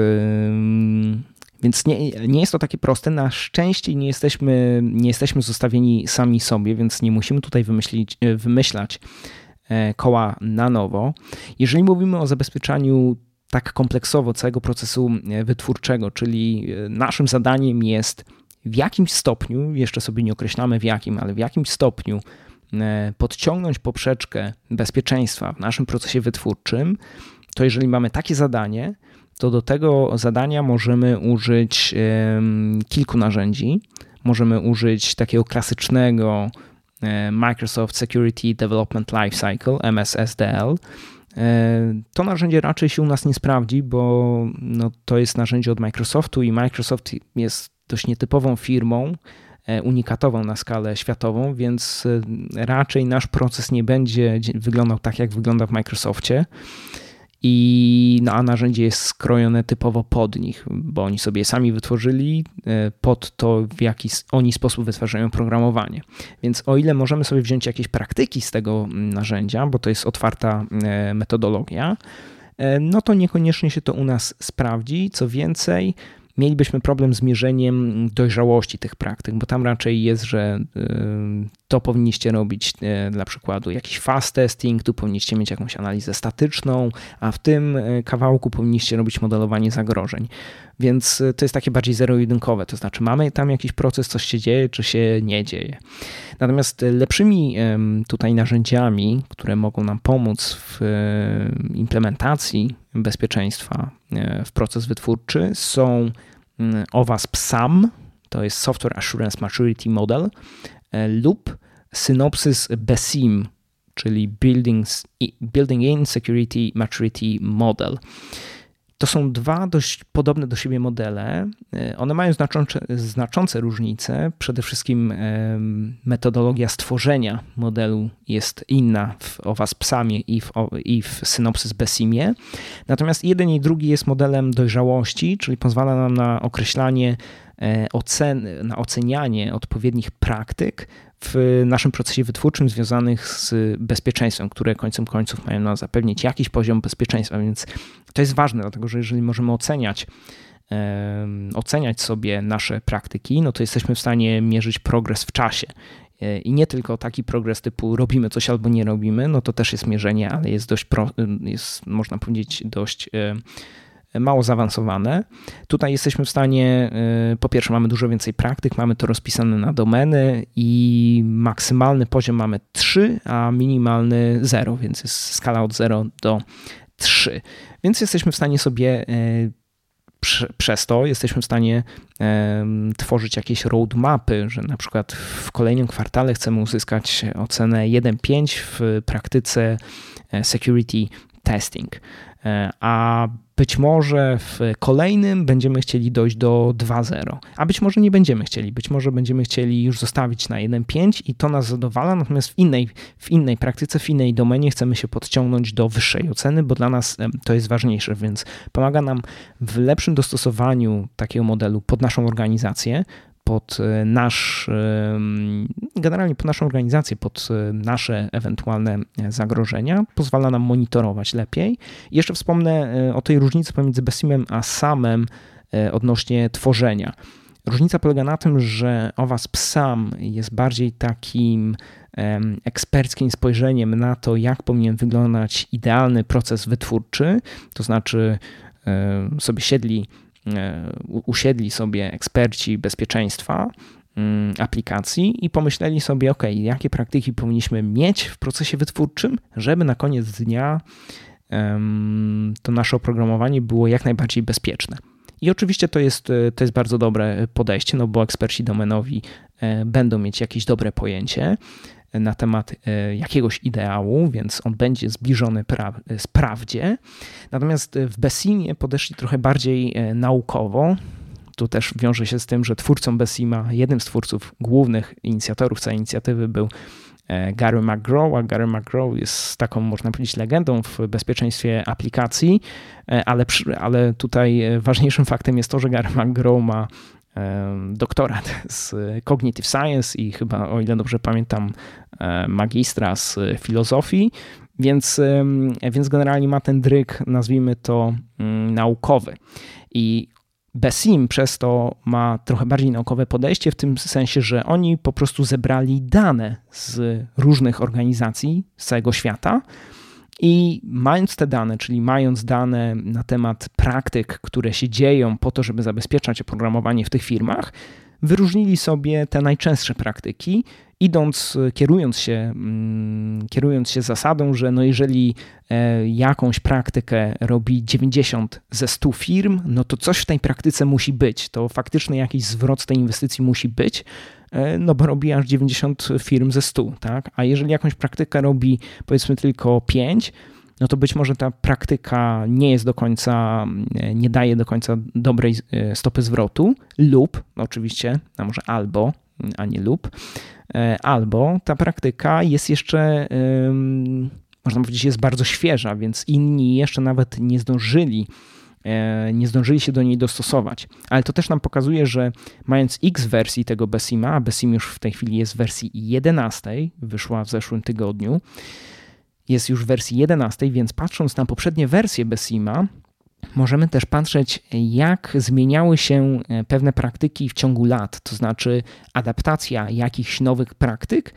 więc nie, nie jest to takie proste. Na szczęście nie jesteśmy, nie jesteśmy zostawieni sami sobie, więc nie musimy tutaj wymyślić, e, wymyślać e, koła na nowo. Jeżeli mówimy o zabezpieczaniu tak kompleksowo całego procesu wytwórczego, czyli naszym zadaniem jest w jakimś stopniu, jeszcze sobie nie określamy w jakim, ale w jakimś stopniu podciągnąć poprzeczkę bezpieczeństwa w naszym procesie wytwórczym, to jeżeli mamy takie zadanie, to do tego zadania możemy użyć kilku narzędzi. Możemy użyć takiego klasycznego Microsoft Security Development Lifecycle, MSSDL. To narzędzie raczej się u nas nie sprawdzi, bo no, to jest narzędzie od Microsoftu i Microsoft jest dość nietypową firmą, e, unikatową na skalę światową, więc e, raczej nasz proces nie będzie wyglądał tak, jak wygląda w Microsoftie i no, a narzędzie jest skrojone typowo pod nich, bo oni sobie sami wytworzyli e, pod to, w jaki oni sposób wytwarzają programowanie. Więc o ile możemy sobie wziąć jakieś praktyki z tego mm, narzędzia, bo to jest otwarta e, metodologia, e, no to niekoniecznie się to u nas sprawdzi. Co więcej, mielibyśmy problem z mierzeniem dojrzałości tych praktyk, bo tam raczej jest, że y, to powinniście robić y, dla przykładu jakiś fast testing, tu powinniście mieć jakąś analizę statyczną, a w tym y, kawałku powinniście robić modelowanie zagrożeń. Więc to jest takie bardziej zero-jedynkowe, to znaczy mamy tam jakiś proces, coś się dzieje, czy się nie dzieje. Natomiast lepszymi tutaj narzędziami, które mogą nam pomóc w implementacji bezpieczeństwa w proces wytwórczy są Mm, OWASP SAM, to jest Software Assurance Maturity Model, e, lub Synopsys BESIM, czyli Buildings, Building In Security Maturity Model. To są dwa dość podobne do siebie modele. E, one mają znaczące, znaczące różnice. Przede wszystkim metodologia stworzenia modelu jest inna w OWASP-SAMie i w, i w Synopsys Besimie. Natomiast jeden i drugi jest modelem dojrzałości, czyli pozwala nam na określanie ocen, na ocenianie odpowiednich praktyk w naszym procesie wytwórczym związanych z bezpieczeństwem, które końcem końców mają nam zapewnić jakiś poziom bezpieczeństwa, więc to jest ważne, dlatego że jeżeli możemy oceniać, oceniać sobie nasze praktyki, no to jesteśmy w stanie mierzyć progres w czasie. E, I nie tylko taki progres typu robimy coś albo nie robimy, no to też jest mierzenie, ale jest dość, pro, jest, można powiedzieć, dość mało zaawansowane. Tutaj jesteśmy w stanie, y, po pierwsze, mamy dużo więcej praktyk, mamy to rozpisane na domeny i maksymalny poziom mamy 3, a minimalny 0, więc jest skala od 0 do 3. Więc jesteśmy w stanie sobie y, przez to jesteśmy w stanie tworzyć jakieś roadmapy, że na przykład w kolejnym kwartale chcemy uzyskać ocenę 1.5 w praktyce e, security testing. E, a być może w kolejnym będziemy chcieli dojść do 2.0, a być może nie będziemy chcieli. Być może będziemy chcieli już zostawić na 1.5 i to nas zadowala, natomiast w innej, w innej praktyce, w innej domenie chcemy się podciągnąć do wyższej oceny, bo dla nas to jest ważniejsze, więc pomaga nam w lepszym dostosowaniu takiego modelu pod naszą organizację, pod e, nasz, generalnie pod naszą organizację, pod e, nasze ewentualne zagrożenia, pozwala nam monitorować lepiej. Jeszcze wspomnę e, o tej różnicy pomiędzy Besimem a Samem odnośnie tworzenia. Różnica polega na tym, że OWASP sam jest bardziej takim eksperckim spojrzeniem na to, jak powinien wyglądać idealny proces wytwórczy, to znaczy sobie siedli usiedli sobie eksperci bezpieczeństwa mm, aplikacji i pomyśleli sobie, ok, jakie praktyki powinniśmy mieć w procesie wytwórczym, żeby na koniec dnia to nasze oprogramowanie było jak najbardziej bezpieczne. I oczywiście to jest, to jest bardzo dobre podejście, no bo eksperci domenowi e, będą mieć jakieś dobre pojęcie na temat e, jakiegoś ideału, więc on będzie zbliżony pra z prawdzie. Natomiast w Bessimie podeszli trochę bardziej e, naukowo. Tu też wiąże się z tym, że twórcą Bessima, jednym z twórców głównych inicjatorów całej inicjatywy był E, Gary McGraw, a Gary McGraw jest taką, można powiedzieć, legendą w bezpieczeństwie aplikacji, e, ale, ale tutaj ważniejszym faktem jest to, że Gary McGraw ma e, doktorat z Cognitive Science i chyba, o ile dobrze pamiętam, magistra z filozofii, więc, więc generalnie ma ten dryk, nazwijmy to, mm, naukowy. I Besim przez to ma trochę bardziej naukowe podejście, w tym sensie, że oni po prostu zebrali dane z różnych organizacji z całego świata i mając te dane, czyli mając dane na temat praktyk, które się dzieją po to, żeby zabezpieczać oprogramowanie w tych firmach, wyróżnili sobie te najczęstsze praktyki idąc, kierując się, mm, kierując się zasadą, że no jeżeli e, jakąś praktykę robi 90 ze 100 firm, no to coś w tej praktyce musi być. To faktycznie jakiś zwrot z tej inwestycji musi być, e, no bo robi aż 90 firm ze 100, tak? A jeżeli jakąś praktykę robi powiedzmy tylko 5, no to być może ta praktyka nie jest do końca, e, nie daje do końca dobrej stopy zwrotu, lub oczywiście, a może albo, a nie lub, E, albo ta praktyka jest jeszcze, można powiedzieć, jest bardzo świeża, więc inni jeszcze nawet nie zdążyli e, nie zdążyli się do niej dostosować. Ale to też nam pokazuje, że mając x wersji tego Besima, a Besim już w tej chwili jest w wersji 11, wyszła w zeszłym tygodniu, jest już w wersji 11, więc patrząc na poprzednie wersje Besima, możemy też patrzeć, jak zmieniały się e, pewne praktyki w ciągu lat, to znaczy adaptacja jakichś nowych praktyk,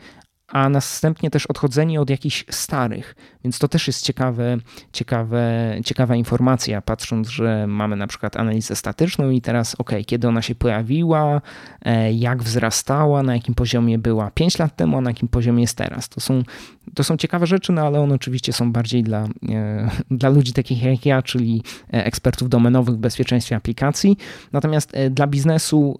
a następnie też odchodzenie od jakichś starych. Więc to też jest ciekawe, ciekawe, ciekawa informacja, patrząc, że mamy na przykład analizę statyczną i teraz, ok, kiedy ona się pojawiła, e, jak wzrastała, na jakim poziomie była 5 lat temu, a na jakim poziomie jest teraz. To są, to są ciekawe rzeczy, no ale one oczywiście są bardziej dla, e, dla ludzi takich jak ja, czyli e, ekspertów domenowych w bezpieczeństwie aplikacji. Natomiast dla biznesu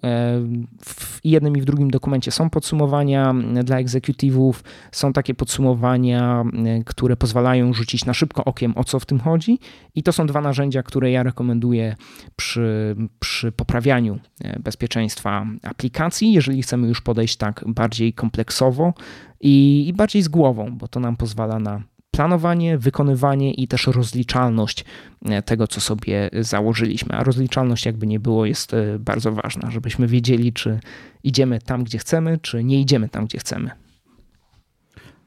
w jednym i w drugim dokumencie są podsumowania dla egzekutywów, są takie podsumowania, które pozwalają pozwalają rzucić na szybko okiem, o co w tym chodzi. I to są dwa narzędzia, które ja rekomenduję przy, przy poprawianiu e, bezpieczeństwa aplikacji, jeżeli chcemy już podejść tak bardziej kompleksowo i, i bardziej z głową, bo to nam pozwala na planowanie, wykonywanie i też rozliczalność e, tego, co sobie założyliśmy. A rozliczalność, jakby nie było, jest e, bardzo ważna, żebyśmy wiedzieli, czy idziemy tam, gdzie chcemy, czy nie idziemy tam, gdzie chcemy.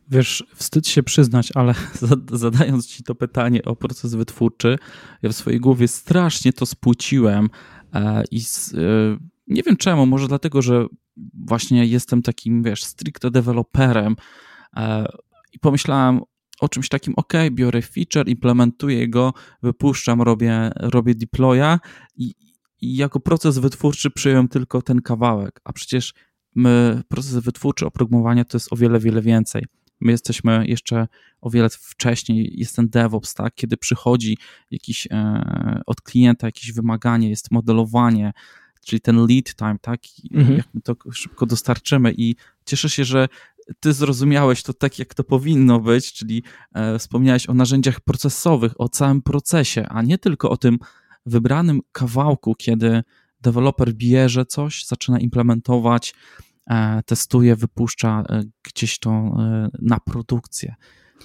Wiesz, wstyd się przyznać, ale zadając ci to pytanie o proces wytwórczy, ja w swojej głowie strasznie to spłuciłem e, i e, nie wiem czemu, może dlatego, że właśnie jestem takim, wiesz, stricte deweloperem e, i pomyślałem o czymś takim, ok, biorę feature, implementuję go, wypuszczam, robię, robię deploya i, i jako proces wytwórczy przyjąłem tylko ten kawałek, a przecież my, proces wytwórczy oprogramowania to jest o wiele, wiele więcej. My jesteśmy jeszcze o wiele wcześniej, jest ten DevOps, tak? kiedy przychodzi jakiś e, od klienta jakieś wymaganie, jest modelowanie, czyli ten lead time, tak? Mhm. Jak my to szybko dostarczymy i cieszę się, że ty zrozumiałeś to tak, jak to powinno być, czyli e, wspomniałeś o narzędziach procesowych, o całym procesie, a nie tylko o tym wybranym kawałku, kiedy deweloper bierze coś, zaczyna implementować, testuje, wypuszcza e, gdzieś to e, na produkcję.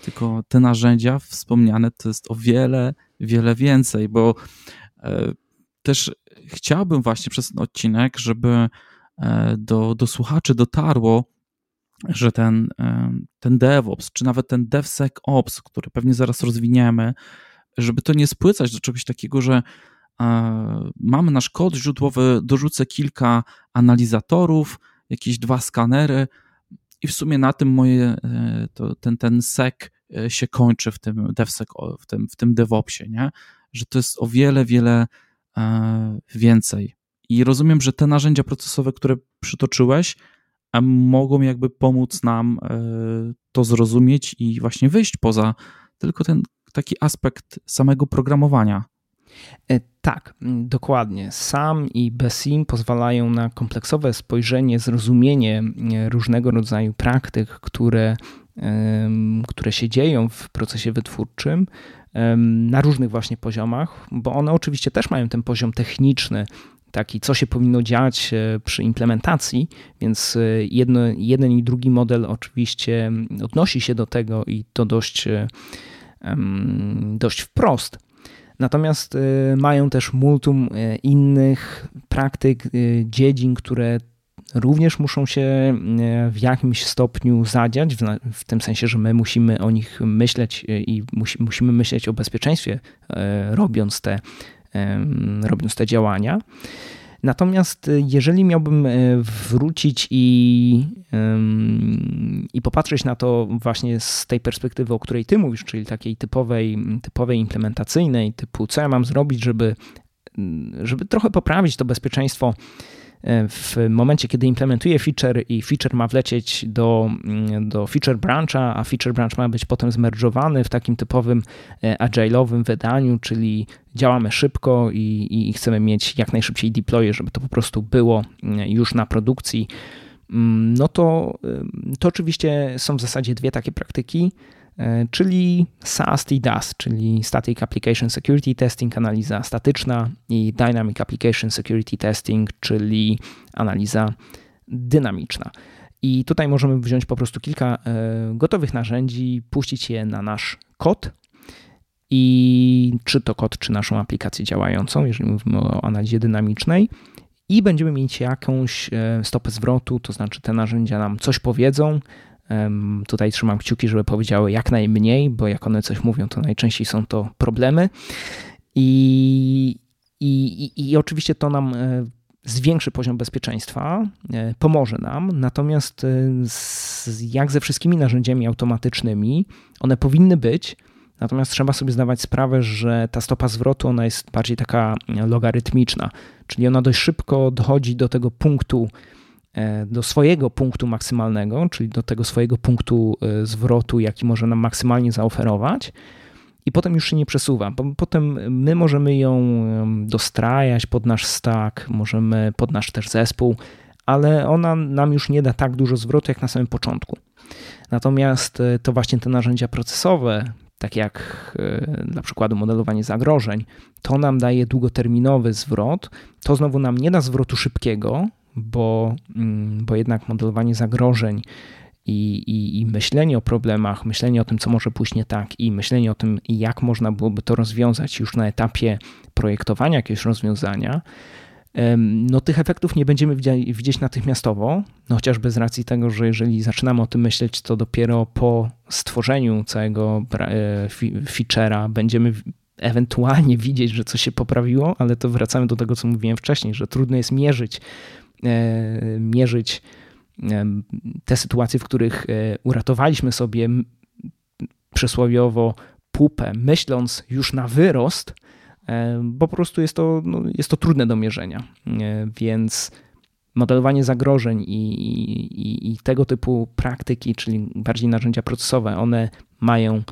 Tylko te narzędzia wspomniane to jest o wiele, wiele więcej, bo też chciałbym właśnie przez ten odcinek, żeby do, do słuchaczy dotarło, że ten, ten DevOps, czy nawet ten DevSecOps, który pewnie zaraz rozwiniemy, żeby to nie spłycać do czegoś takiego, że mamy nasz kod źródłowy, dorzucę kilka analizatorów, jakieś dwa skanery i w sumie na tym moje, e, to, ten, ten sec e, się kończy w tym DevSec, w tym, w tym DevOpsie, nie? że to jest o wiele, wiele więcej. I rozumiem, że te narzędzia procesowe, które przytoczyłeś, mogą jakby pomóc nam to zrozumieć i właśnie wyjść poza tylko ten taki aspekt samego programowania. E, tak, dokładnie. SAM i BESIM pozwalają na kompleksowe spojrzenie, zrozumienie różnego rodzaju praktyk, które, które się dzieją w procesie wytwórczym na różnych właśnie poziomach, bo one oczywiście też mają ten poziom techniczny, taki, co się powinno dziać e, przy implementacji, więc e, jedno, jeden i drugi model oczywiście odnosi się do tego i to dość, dość wprost. Natomiast mają też multum innych praktyk, dziedzin, które również muszą się w jakimś stopniu zadziać, w, tym sensie, że my musimy o nich myśleć i musi, musimy myśleć o bezpieczeństwie, robiąc te, robiąc te działania. Natomiast jeżeli miałbym wrócić i, i popatrzeć na to właśnie z tej perspektywy, o której ty mówisz, czyli takiej typowej, typowej implementacyjnej, typu co ja mam zrobić, żeby, żeby trochę poprawić to bezpieczeństwo w momencie, kiedy implementuję feature i feature ma wlecieć do, mm, do feature brancha, a feature branch ma być potem zmerdżowany w takim typowym e, agile'owym wydaniu, czyli działamy szybko i, i chcemy mieć jak najszybciej deploye, żeby to po prostu było mm, już na produkcji, mm, no to, to oczywiście są w zasadzie dwie takie praktyki. E, czyli SAST i DAS, czyli Static Application Security Testing, analiza statyczna i Dynamic Application Security Testing, czyli analiza dynamiczna. I tutaj możemy wziąć po prostu kilka e, gotowych narzędzi, puścić je na nasz kod i czy to kod, czy naszą aplikację działającą, jeżeli mówimy o analizie dynamicznej, i będziemy mieć jakąś e, stopę zwrotu, to znaczy te narzędzia nam coś powiedzą, Tutaj trzymam kciuki, żeby powiedziały jak najmniej, bo jak one coś mówią, to najczęściej są to problemy. I, i, i oczywiście to nam e, zwiększy poziom bezpieczeństwa, e, pomoże nam, natomiast e, jak ze wszystkimi narzędziami automatycznymi, one powinny być, natomiast trzeba sobie zdawać sprawę, że ta stopa zwrotu ona jest bardziej taka logarytmiczna, czyli ona dość szybko dochodzi do tego punktu, do swojego punktu maksymalnego, czyli do tego swojego punktu e, zwrotu, jaki może nam maksymalnie zaoferować, i potem już się nie przesuwa, bo potem my możemy ją dostrajać pod nasz stack, możemy pod nasz też zespół, ale ona nam już nie da tak dużo zwrotu jak na samym początku. Natomiast e, to właśnie te narzędzia procesowe, tak jak dla przykładu modelowanie zagrożeń, to nam daje długoterminowy zwrot. To znowu nam nie da zwrotu szybkiego, bo, mm, bo jednak modelowanie zagrożeń i, i, i, myślenie o problemach, myślenie o tym, co może pójść nie tak, i myślenie o tym, jak można byłoby to rozwiązać już na etapie projektowania jakiegoś rozwiązania, no tych efektów nie będziemy widzieć natychmiastowo, no chociażby z racji tego, że jeżeli zaczynamy o tym myśleć, to dopiero po stworzeniu całego e, feature'a będziemy ewentualnie widzieć, że coś się poprawiło, ale to wracamy do tego, co mówiłem wcześniej, że trudno jest mierzyć mierzyć e, te sytuacje, w których e, uratowaliśmy sobie przysłowiowo pupę, myśląc już na wyrost, bo po prostu jest to, no, jest to trudne do mierzenia. Więc modelowanie zagrożeń i, i, i, tego typu praktyki, czyli bardziej narzędzia procesowe, one mają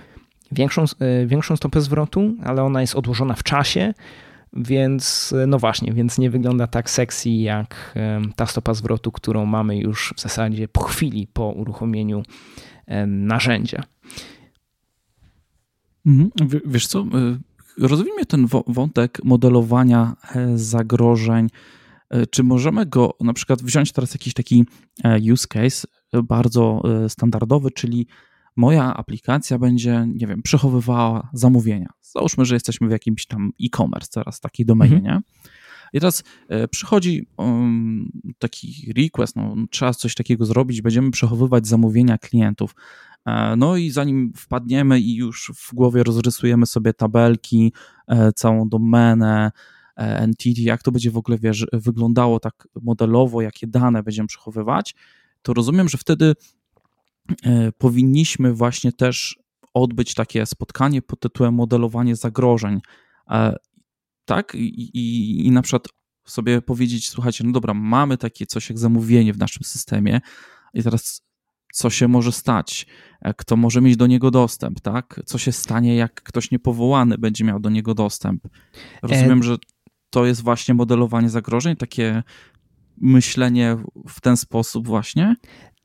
większą, większą stopę zwrotu, ale ona jest odłożona w czasie więc no właśnie, więc nie wygląda tak sexy jak ta stopa zwrotu, którą mamy już w zasadzie po chwili po uruchomieniu narzędzia. Mhm. Wiesz co, y, rozwijmy ten wątek modelowania e, zagrożeń. E, czy możemy go na przykład wziąć teraz jakiś taki e, use case bardzo standardowy, czyli moja aplikacja będzie, nie wiem, przechowywała zamówienia. Załóżmy, że jesteśmy w jakimś tam e-commerce, teraz takiej domenie, mhm. nie? I teraz e, przychodzi um, taki request, no, trzeba coś takiego zrobić, będziemy przechowywać zamówienia klientów. E, no i zanim wpadniemy i już w głowie rozrysujemy sobie tabelki, e, całą domenę, entity, jak to będzie w ogóle wiesz, wyglądało tak modelowo, jakie dane będziemy przechowywać, to rozumiem, że wtedy powinniśmy właśnie też odbyć takie spotkanie pod tytułem modelowanie zagrożeń. E, tak? I, i, I na przykład sobie powiedzieć, słuchajcie, no dobra, mamy takie coś jak zamówienie w naszym systemie i teraz co się może stać, e, kto może mieć do niego dostęp, tak? Co się stanie, jak ktoś niepowołany będzie miał do niego dostęp. Rozumiem, e... że to jest właśnie modelowanie zagrożeń, takie myślenie w ten sposób właśnie?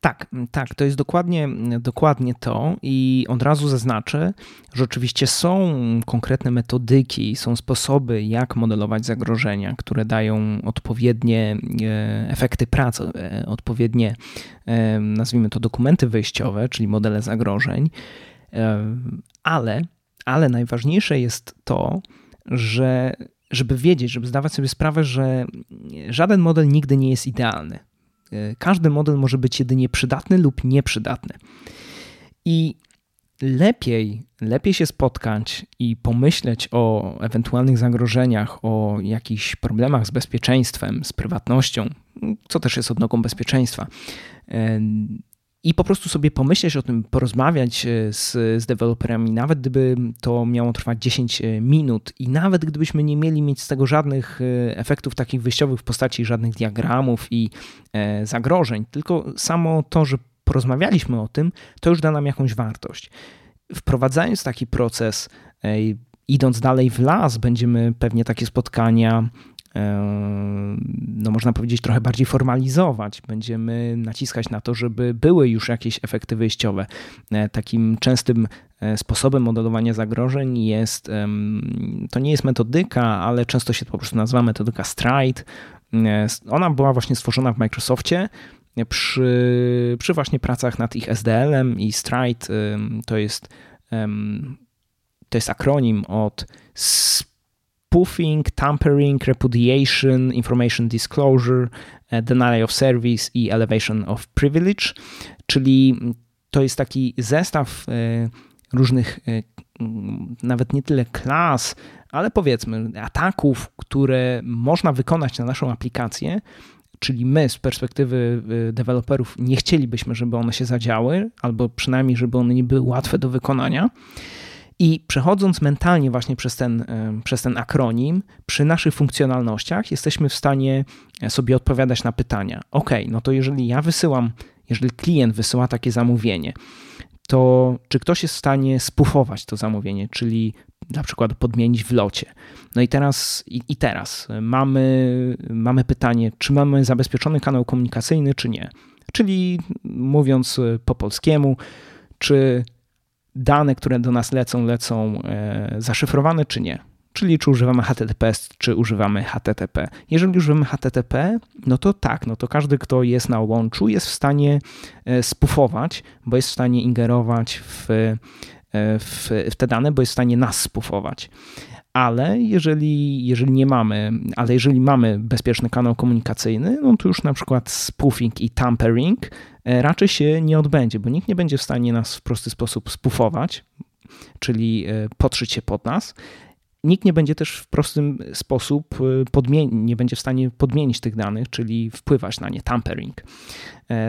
Tak, tak, to jest dokładnie, dokładnie to i od razu zaznaczę, że oczywiście są konkretne metodyki, są sposoby, jak modelować zagrożenia, które dają odpowiednie e, efekty pracy, e, odpowiednie, e, nazwijmy to dokumenty wyjściowe, czyli modele zagrożeń, ale, ale najważniejsze jest to, że żeby wiedzieć, żeby zdawać sobie sprawę, że żaden model nigdy nie jest idealny. E, każdy model może być jedynie przydatny lub nieprzydatny. I lepiej, lepiej się spotkać i pomyśleć o ewentualnych zagrożeniach, o jakichś problemach z bezpieczeństwem, z prywatnością, co też jest odnogą bezpieczeństwa, e, i po prostu sobie pomyśleć o tym, porozmawiać e, z, z deweloperami, nawet gdyby to miało trwać 10 e, minut i nawet gdybyśmy nie mieli mieć z tego żadnych e, efektów takich wyjściowych w postaci żadnych diagramów i zagrożeń, tylko samo to, że porozmawialiśmy o tym, to już da nam jakąś wartość. Wprowadzając taki proces, idąc dalej w las, będziemy pewnie takie spotkania no można powiedzieć, trochę bardziej formalizować. Będziemy naciskać na to, żeby były już jakieś efekty wyjściowe. E, takim częstym e, sposobem modelowania zagrożeń jest, to nie jest metodyka, ale często się po prostu nazywa metodyka Stride. E, ona była właśnie stworzona w Microsoftie przy, przy właśnie pracach nad ich SDL-em i Stride to jest, to jest akronim od spoofing, tampering, repudiation, information disclosure, e, denial of service i elevation of privilege, czyli to jest taki zestaw e, różnych e, nawet nie tyle klas, ale powiedzmy ataków, które można wykonać na naszą aplikację, czyli my z perspektywy deweloperów nie chcielibyśmy, żeby one się zadziały, albo przynajmniej, żeby one nie były łatwe do wykonania. I przechodząc mentalnie właśnie przez ten, e, przez ten akronim, przy naszych funkcjonalnościach jesteśmy w stanie e, sobie odpowiadać na pytania. Ok, no to jeżeli ja wysyłam, jeżeli klient wysyła takie zamówienie, to czy ktoś jest w stanie spufować to zamówienie, czyli na przykład podmienić w locie. No i teraz, i, i teraz mamy, mamy pytanie, czy mamy zabezpieczony kanał komunikacyjny, czy nie. Czyli mówiąc po polskiemu, czy dane, które do nas lecą, lecą e, zaszyfrowane czy nie. Czyli czy używamy HTTPS, czy używamy HTTP. Jeżeli używamy HTTP, no to tak, no to każdy, kto jest na łączu, jest w stanie e, spufować, bo jest w stanie ingerować w, e, w, w te dane, bo jest w stanie nas spufować ale jeżeli, jeżeli nie mamy, ale jeżeli mamy bezpieczny kanał komunikacyjny, no to już na przykład spoofing i tampering e, raczej się nie odbędzie, bo nikt nie będzie w stanie nas w prosty sposób spoofować, czyli e, podszyć się pod nas. Nikt nie będzie też w prostym sposób e, nie będzie w stanie podmienić tych danych, czyli wpływać na nie, tampering.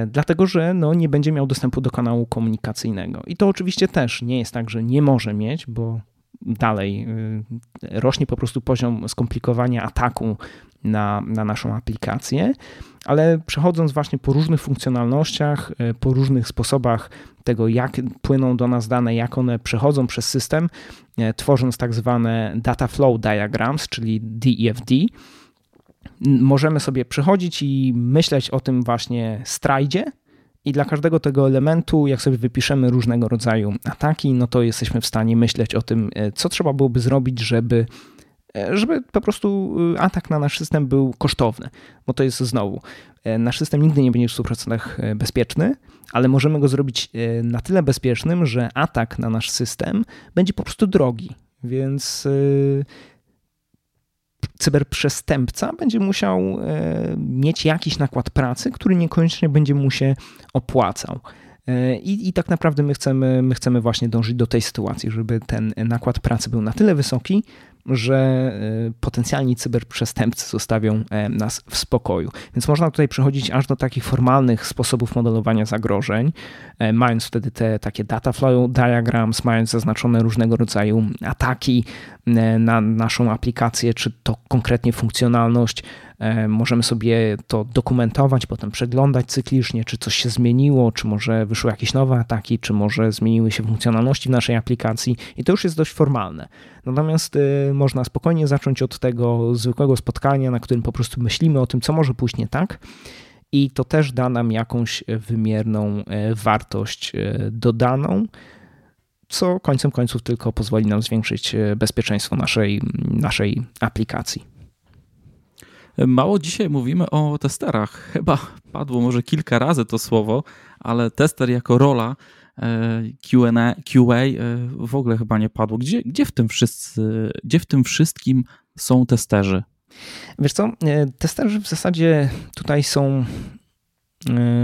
Dlatego, że no, nie będzie miał dostępu do kanału komunikacyjnego. I to oczywiście też nie jest tak, że nie może mieć, bo dalej y, rośnie po prostu poziom skomplikowania ataku na, na naszą aplikację, ale przechodząc właśnie po różnych funkcjonalnościach, y, po różnych sposobach tego, jak płyną do nas dane, jak one przechodzą przez system, y, tworząc tak zwane data flow diagrams, czyli DEFD, możemy sobie przechodzić i myśleć o tym właśnie strajdzie, i dla każdego tego elementu, jak sobie wypiszemy różnego rodzaju ataki, no to jesteśmy w stanie myśleć o tym, e, co trzeba byłoby zrobić, żeby e, żeby po prostu e, atak na nasz system był kosztowny, bo to jest znowu, nasz system nigdy nie będzie w 100% bezpieczny, ale możemy go zrobić na tyle bezpiecznym, że atak na nasz system będzie po prostu drogi, więc cyberprzestępca będzie musiał e, mieć jakiś nakład pracy, który niekoniecznie będzie mu się opłacał. E, I, I tak naprawdę my chcemy, my chcemy właśnie dążyć do tej sytuacji, żeby ten nakład pracy był na tyle wysoki, że potencjalni cyberprzestępcy zostawią nas w spokoju. Więc można tutaj przechodzić aż do takich formalnych sposobów modelowania zagrożeń, mając wtedy te takie data flow diagrams, mając zaznaczone różnego rodzaju ataki na naszą aplikację, czy to konkretnie funkcjonalność, E, możemy sobie to dokumentować, potem przeglądać cyklicznie, czy coś się zmieniło, czy może wyszły jakieś nowe ataki, czy może zmieniły się funkcjonalności w naszej aplikacji i to już jest dość formalne. Natomiast e, można spokojnie zacząć od tego zwykłego spotkania, na którym po prostu myślimy o tym, co może pójść nie tak. I to też da nam jakąś wymierną e, wartość dodaną, co końcem końców tylko pozwoli nam zwiększyć bezpieczeństwo naszej, naszej aplikacji. Mało dzisiaj mówimy o testerach. Chyba padło może kilka razy to słowo, ale tester jako rola e, QA, QA e, w ogóle chyba nie padło. Gdzie, gdzie, w tym wszyscy, gdzie w tym wszystkim są testerzy? Wiesz co, e, testerzy w zasadzie tutaj są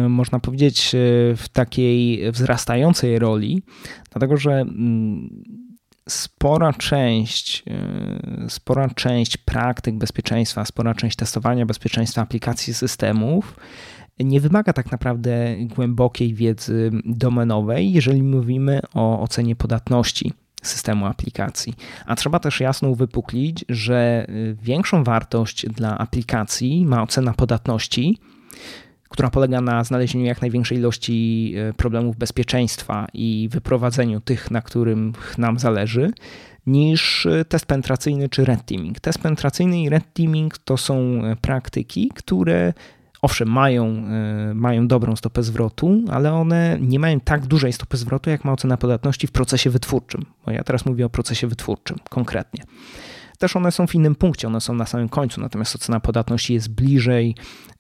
można powiedzieć, w takiej wzrastającej roli, dlatego że mm, spora część, e, spora część praktyk bezpieczeństwa, spora część testowania bezpieczeństwa aplikacji systemów nie wymaga tak naprawdę głębokiej wiedzy domenowej, jeżeli mówimy o ocenie podatności systemu aplikacji. A trzeba też jasno uwypuklić, że e, większą wartość dla aplikacji ma ocena podatności, która polega na znalezieniu jak największej ilości e, problemów bezpieczeństwa i wyprowadzeniu tych, na którym nam zależy, niż e, test penetracyjny czy red teaming. Test penetracyjny i red teaming to są e, praktyki, które owszem, mają, mają dobrą stopę zwrotu, ale one nie mają tak dużej stopy zwrotu, jak ma ocena podatności w procesie wytwórczym. Bo ja teraz mówię o procesie wytwórczym konkretnie. Też one są w innym punkcie, one są na samym końcu, natomiast ocena podatności jest bliżej,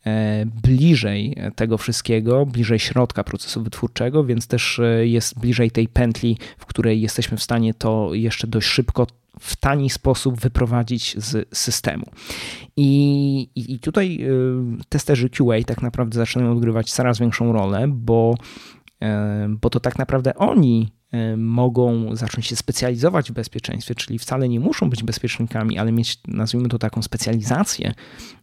e, bliżej tego wszystkiego, bliżej środka procesu wytwórczego, więc też e, jest bliżej tej pętli, w której jesteśmy w stanie to jeszcze dość szybko w tani sposób wyprowadzić z systemu. I, i, tutaj e, testerzy QA tak naprawdę zaczynają odgrywać coraz większą rolę, bo, bo to tak naprawdę oni mogą zacząć się specjalizować w bezpieczeństwie, czyli wcale nie muszą być bezpiecznikami, ale mieć, nazwijmy to taką specjalizację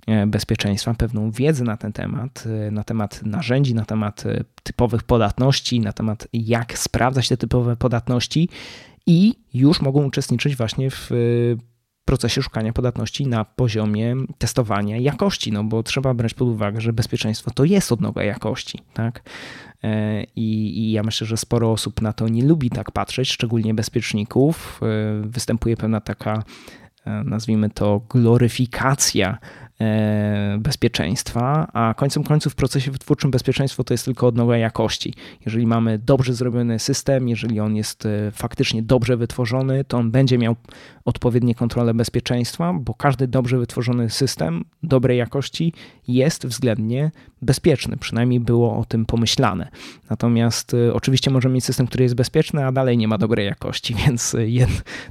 e, bezpieczeństwa, pewną wiedzę na ten temat, e, na temat narzędzi, na temat typowych podatności, na temat jak sprawdzać te typowe podatności i już mogą uczestniczyć właśnie w procesie szukania podatności na poziomie testowania jakości, no bo trzeba brać pod uwagę, że bezpieczeństwo to jest odnoga jakości, tak? E, I, I, ja myślę, że sporo osób na to nie lubi tak patrzeć, szczególnie bezpieczników. E, występuje pewna taka, e, nazwijmy to, gloryfikacja bezpieczeństwa, a końcem końców w procesie wytwórczym bezpieczeństwo to jest tylko odnoga jakości. Jeżeli mamy dobrze zrobiony system, jeżeli on jest faktycznie dobrze wytworzony, to on będzie miał odpowiednie kontrole bezpieczeństwa, bo każdy dobrze wytworzony system dobrej jakości jest względnie bezpieczny. Przynajmniej było o tym pomyślane. Natomiast e, oczywiście możemy mieć system, który jest bezpieczny, a dalej nie ma dobrej jakości, więc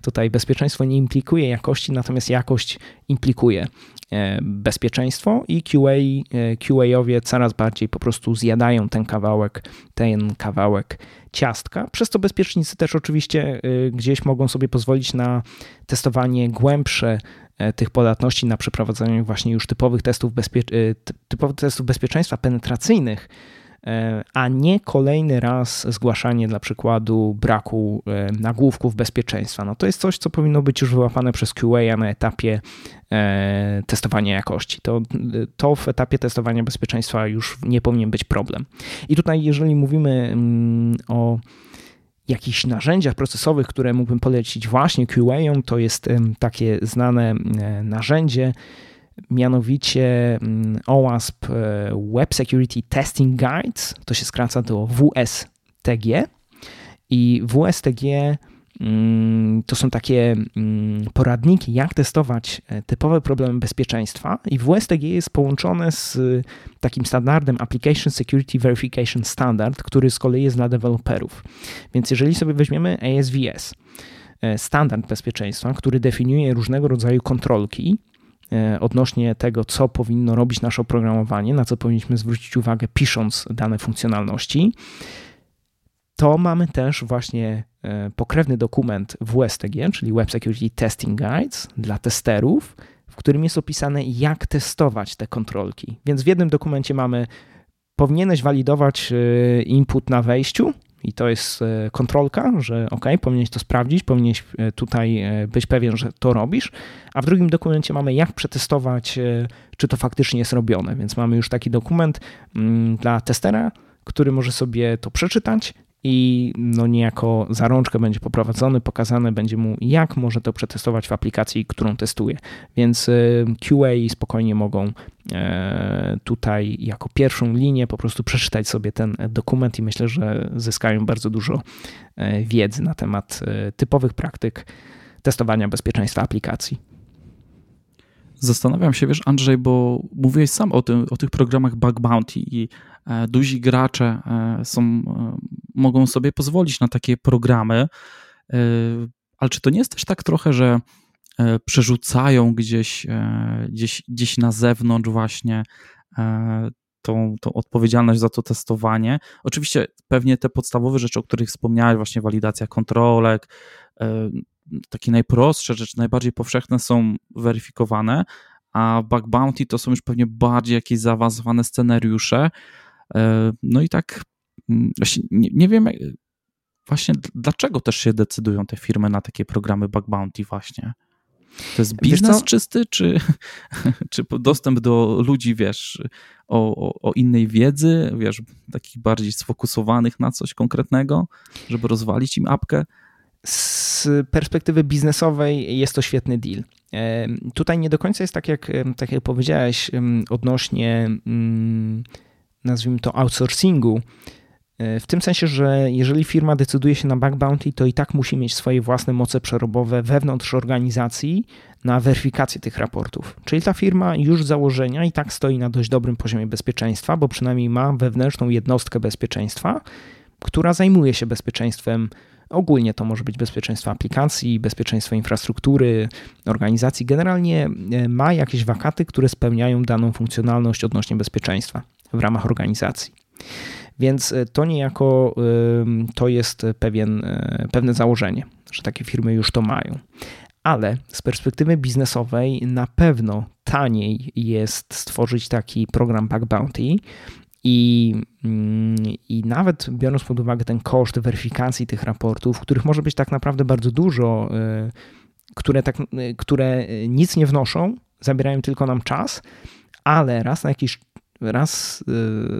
tutaj bezpieczeństwo nie implikuje jakości, natomiast jakość implikuje E, bezpieczeństwo i QA, e, QA-owie coraz bardziej po prostu zjadają ten kawałek, ten kawałek ciastka. Przez to bezpiecznicy też oczywiście e, gdzieś mogą sobie pozwolić na testowanie głębsze tych podatności, na przeprowadzanie właśnie już typowych testów, bezpie- typowych testów bezpieczeństwa penetracyjnych, E, a nie kolejny raz zgłaszanie dla przykładu braku e, nagłówków bezpieczeństwa. No to jest coś, co powinno być już wyłapane przez QA na etapie e, testowania jakości. To, to w etapie testowania bezpieczeństwa już nie powinien być problem. I tutaj, jeżeli mówimy mm, o jakichś narzędziach procesowych, które mógłbym polecić. Właśnie QA, to jest takie znane narzędzie, mianowicie mm, OWASP e, Web Security Testing Guides, to się skraca do WSTG i WSTG to są takie mm, poradniki, jak testować e, typowe problemy bezpieczeństwa i WSTG jest połączone z takim standardem Application Security Verification Standard, który z kolei jest dla deweloperów. Więc jeżeli sobie weźmiemy ASVS, e, standard bezpieczeństwa, który definiuje różnego rodzaju kontrolki, E, odnośnie tego, co powinno robić nasze oprogramowanie, na co powinniśmy zwrócić uwagę pisząc dane funkcjonalności. To mamy też właśnie e, pokrewny dokument WSTG, czyli Web Security Testing Guides dla testerów, w którym jest opisane, jak testować te kontrolki. Więc w jednym dokumencie mamy, powinieneś walidować e, input na wejściu, i to jest e, kontrolka, że ok, powinieneś to sprawdzić, powinieneś tutaj być pewien, że to robisz. A w drugim dokumencie mamy, jak przetestować, czy to faktycznie jest robione. Więc mamy już taki dokument mm, dla testera, który może sobie to przeczytać i no niejako za rączkę będzie poprowadzony, pokazane będzie mu, jak może to przetestować w aplikacji, którą testuje. Więc y, QA spokojnie mogą e, tutaj jako pierwszą linię po prostu przeczytać sobie ten dokument i myślę, że zyskają bardzo dużo e, wiedzy na temat e, typowych praktyk testowania bezpieczeństwa aplikacji. Zastanawiam się, wiesz, Andrzej, bo mówiłeś sam o, tym, o tych programach Bug Bounty i duzi gracze e, są, e, mogą sobie pozwolić na takie programy, ale czy to nie jest też tak trochę, że przerzucają gdzieś, gdzieś, gdzieś na zewnątrz właśnie tą, tą odpowiedzialność za to testowanie. Oczywiście pewnie te podstawowe rzeczy, o których wspomniałeś, właśnie walidacja kontrolek, takie najprostsze rzeczy, najbardziej powszechne są weryfikowane, a bug bounty to są już pewnie bardziej jakieś zaawansowane scenariusze, E, no i tak mm, nie, nie wiem właśnie dlaczego też się decydują te firmy na takie programy bug bounty właśnie. To jest biznes czysty, czy, czy dostęp do ludzi, wiesz, o, o, o, innej wiedzy, wiesz, takich bardziej sfokusowanych na coś konkretnego, żeby rozwalić im apkę? Z perspektywy biznesowej jest to świetny deal. E, tutaj nie do końca jest tak, jak, tak jak powiedziałeś odnośnie mm, nazwijmy to outsourcingu, e, w tym sensie, że jeżeli firma decyduje się na bug bounty, to i tak musi mieć swoje własne moce przerobowe wewnątrz organizacji na weryfikację tych raportów. Czyli ta firma już z założenia i tak stoi na dość dobrym poziomie bezpieczeństwa, bo przynajmniej ma wewnętrzną jednostkę bezpieczeństwa, która zajmuje się bezpieczeństwem. Ogólnie to może być bezpieczeństwo aplikacji, bezpieczeństwo infrastruktury, organizacji. Generalnie e, ma jakieś wakaty, które spełniają daną funkcjonalność odnośnie bezpieczeństwa w ramach organizacji. Więc e, to niejako to jest pewien, e, pewne założenie, że takie firmy już to mają. Ale z perspektywy biznesowej na pewno taniej jest stworzyć taki program Bug Bounty i, mm, I nawet biorąc pod uwagę ten koszt weryfikacji tych raportów, których może być tak naprawdę bardzo dużo, e, które, tak, które nic nie wnoszą, zabierają tylko nam czas, ale raz na jakiś raz, y,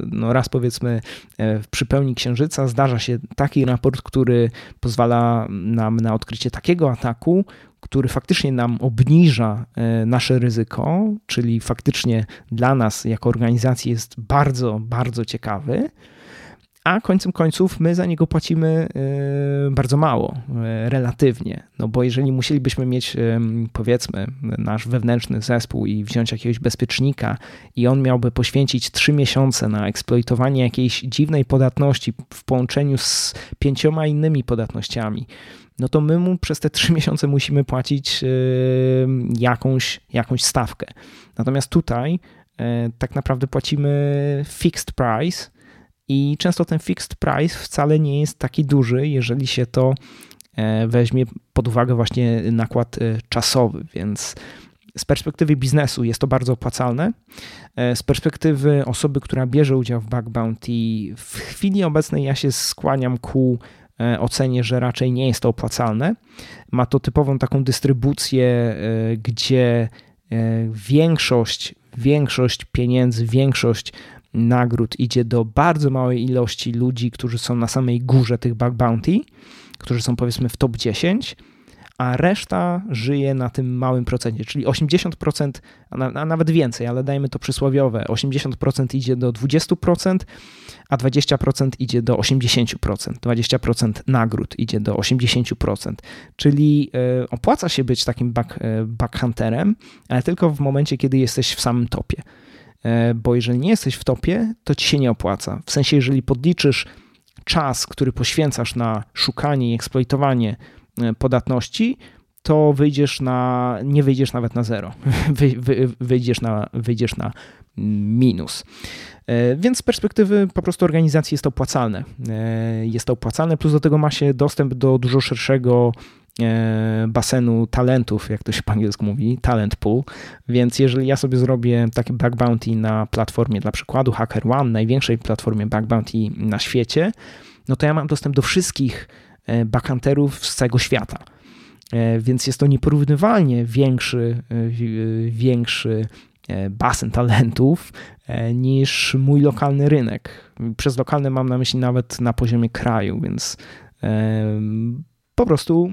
no raz powiedzmy e, przy pełni księżyca zdarza się taki raport, który pozwala nam na odkrycie takiego ataku, który faktycznie nam obniża e, nasze ryzyko, czyli faktycznie dla nas jako organizacji jest bardzo, bardzo ciekawy a końcem końców my za niego płacimy e, bardzo mało, e, relatywnie. No bo jeżeli musielibyśmy mieć, e, powiedzmy, nasz wewnętrzny zespół i wziąć jakiegoś bezpiecznika i on miałby poświęcić trzy miesiące na eksploitowanie jakiejś dziwnej podatności w połączeniu z pięcioma innymi podatnościami, no to my mu przez te trzy miesiące musimy płacić jakąś, jakąś stawkę. Natomiast tutaj tak naprawdę płacimy fixed price, i często ten fixed price wcale nie jest taki duży, jeżeli się to e, weźmie pod uwagę właśnie nakład e, czasowy, więc z perspektywy biznesu jest to bardzo opłacalne. E, z perspektywy osoby, która bierze udział w Bug Bounty, w chwili obecnej ja się skłaniam ku ocenie, że raczej nie jest to opłacalne. Ma to typową taką dystrybucję, gdzie większość, większość pieniędzy, większość nagród idzie do bardzo małej ilości ludzi, którzy są na samej górze tych bug bounty, którzy są powiedzmy w top 10, a reszta żyje na tym małym procencie, czyli 80%, a nawet więcej, ale dajmy to przysłowiowe, 80% idzie do 20%, a 20% idzie do 80%, 20% nagród idzie do 80%, czyli e, opłaca się być takim bug, e, bug hunterem, ale tylko w momencie, kiedy jesteś w samym topie. E, bo jeżeli nie jesteś w topie, to ci się nie opłaca. W sensie, jeżeli podliczysz czas, który poświęcasz na szukanie i eksploitowanie e, podatności, to wyjdziesz na, nie wyjdziesz nawet na zero, wy, wy, wyjdziesz, na, wyjdziesz na minus. E, więc z perspektywy po prostu organizacji jest to opłacalne. Jest to opłacalne, plus do tego ma się dostęp do dużo szerszego basenu talentów, jak to się po angielsku mówi, talent pool, więc jeżeli ja sobie zrobię takie bug bounty na platformie, dla przykładu HackerOne, największej platformie bug bounty na świecie, no to ja mam dostęp do wszystkich backhunterów z całego świata. Więc jest to nieporównywalnie większy, większy E, basen talentów e, niż mój lokalny rynek. Przez lokalny mam na myśli nawet na poziomie kraju, więc e, po prostu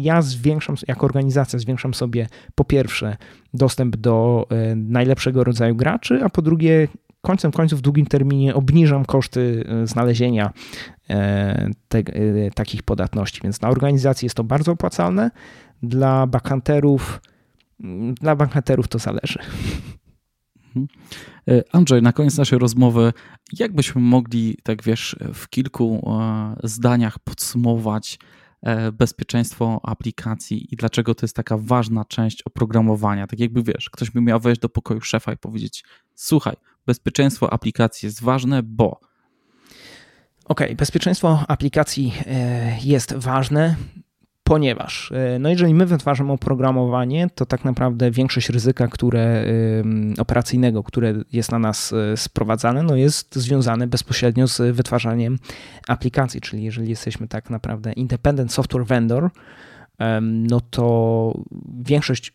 ja zwiększam, jako organizacja zwiększam sobie po pierwsze dostęp do najlepszego rodzaju graczy, a po drugie końcem końców w długim terminie obniżam koszty znalezienia te, takich podatności, więc na organizację jest to bardzo opłacalne. Dla backhunterów dla bankaterów to zależy. Mhm. E, Andrzej, na koniec naszej rozmowy, jak byśmy mogli, tak wiesz, w kilku e, zdaniach podsumować e, bezpieczeństwo aplikacji i dlaczego to jest taka ważna część oprogramowania? Tak jakby wiesz, ktoś by miał wejść do pokoju szefa i powiedzieć: Słuchaj, bezpieczeństwo aplikacji jest ważne, bo. OK, bezpieczeństwo aplikacji jest ważne ponieważ e, no jeżeli my wytwarzamy oprogramowanie, to tak naprawdę większość ryzyka które, operacyjnego, które jest na nas e, sprowadzane, no jest związane bezpośrednio z wytwarzaniem aplikacji, czyli jeżeli jesteśmy tak naprawdę independent software vendor, no to większość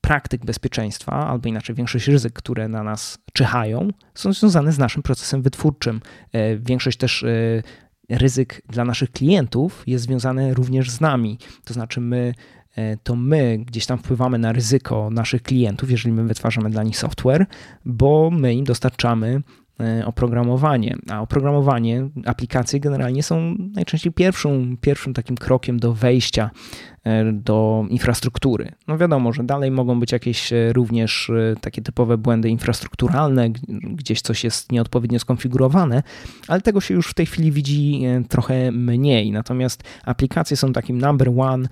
praktyk bezpieczeństwa, albo inaczej większość ryzyk, które na nas czyhają, są związane z naszym procesem wytwórczym. E, większość też ryzyk dla naszych klientów jest związany również z nami. To znaczy, my e, to my gdzieś tam wpływamy na ryzyko naszych klientów, jeżeli my wytwarzamy dla nich software, bo my im dostarczamy oprogramowanie. A oprogramowanie, aplikacje generalnie są najczęściej pierwszą, pierwszym takim krokiem do wejścia e, do infrastruktury. No wiadomo, że dalej mogą być jakieś e, również takie typowe błędy infrastrukturalne, gdzieś coś jest nieodpowiednio skonfigurowane, ale tego się już w tej chwili widzi trochę mniej. Natomiast aplikacje są takim number one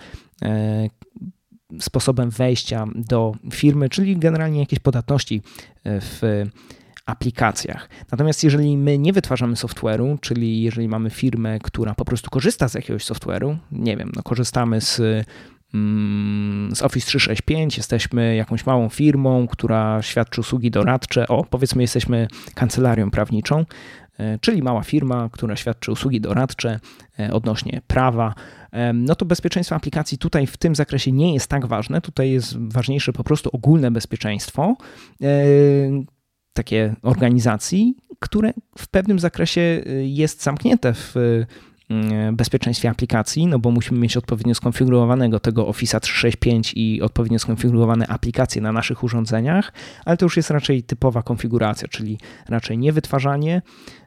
sposobem wejścia do firmy, czyli generalnie jakieś podatności w aplikacjach. Natomiast jeżeli my nie wytwarzamy software'u, czyli jeżeli mamy firmę, która po prostu korzysta z jakiegoś software'u, nie wiem, no korzystamy z mm, z Office 365, jesteśmy jakąś małą firmą, która świadczy usługi doradcze. O, powiedzmy, jesteśmy kancelarią prawniczą, e, czyli mała firma, która świadczy usługi doradcze e, odnośnie prawa. E, no to bezpieczeństwo aplikacji tutaj w tym zakresie nie jest tak ważne. Tutaj jest ważniejsze po prostu ogólne bezpieczeństwo, takie organizacji, które w pewnym zakresie y, jest zamknięte w bezpieczeństwie aplikacji, no bo musimy mieć odpowiednio skonfigurowanego tego Office 365 i odpowiednio skonfigurowane aplikacje na naszych urządzeniach, ale to już jest raczej typowa konfiguracja, czyli raczej nie wytwarzanie,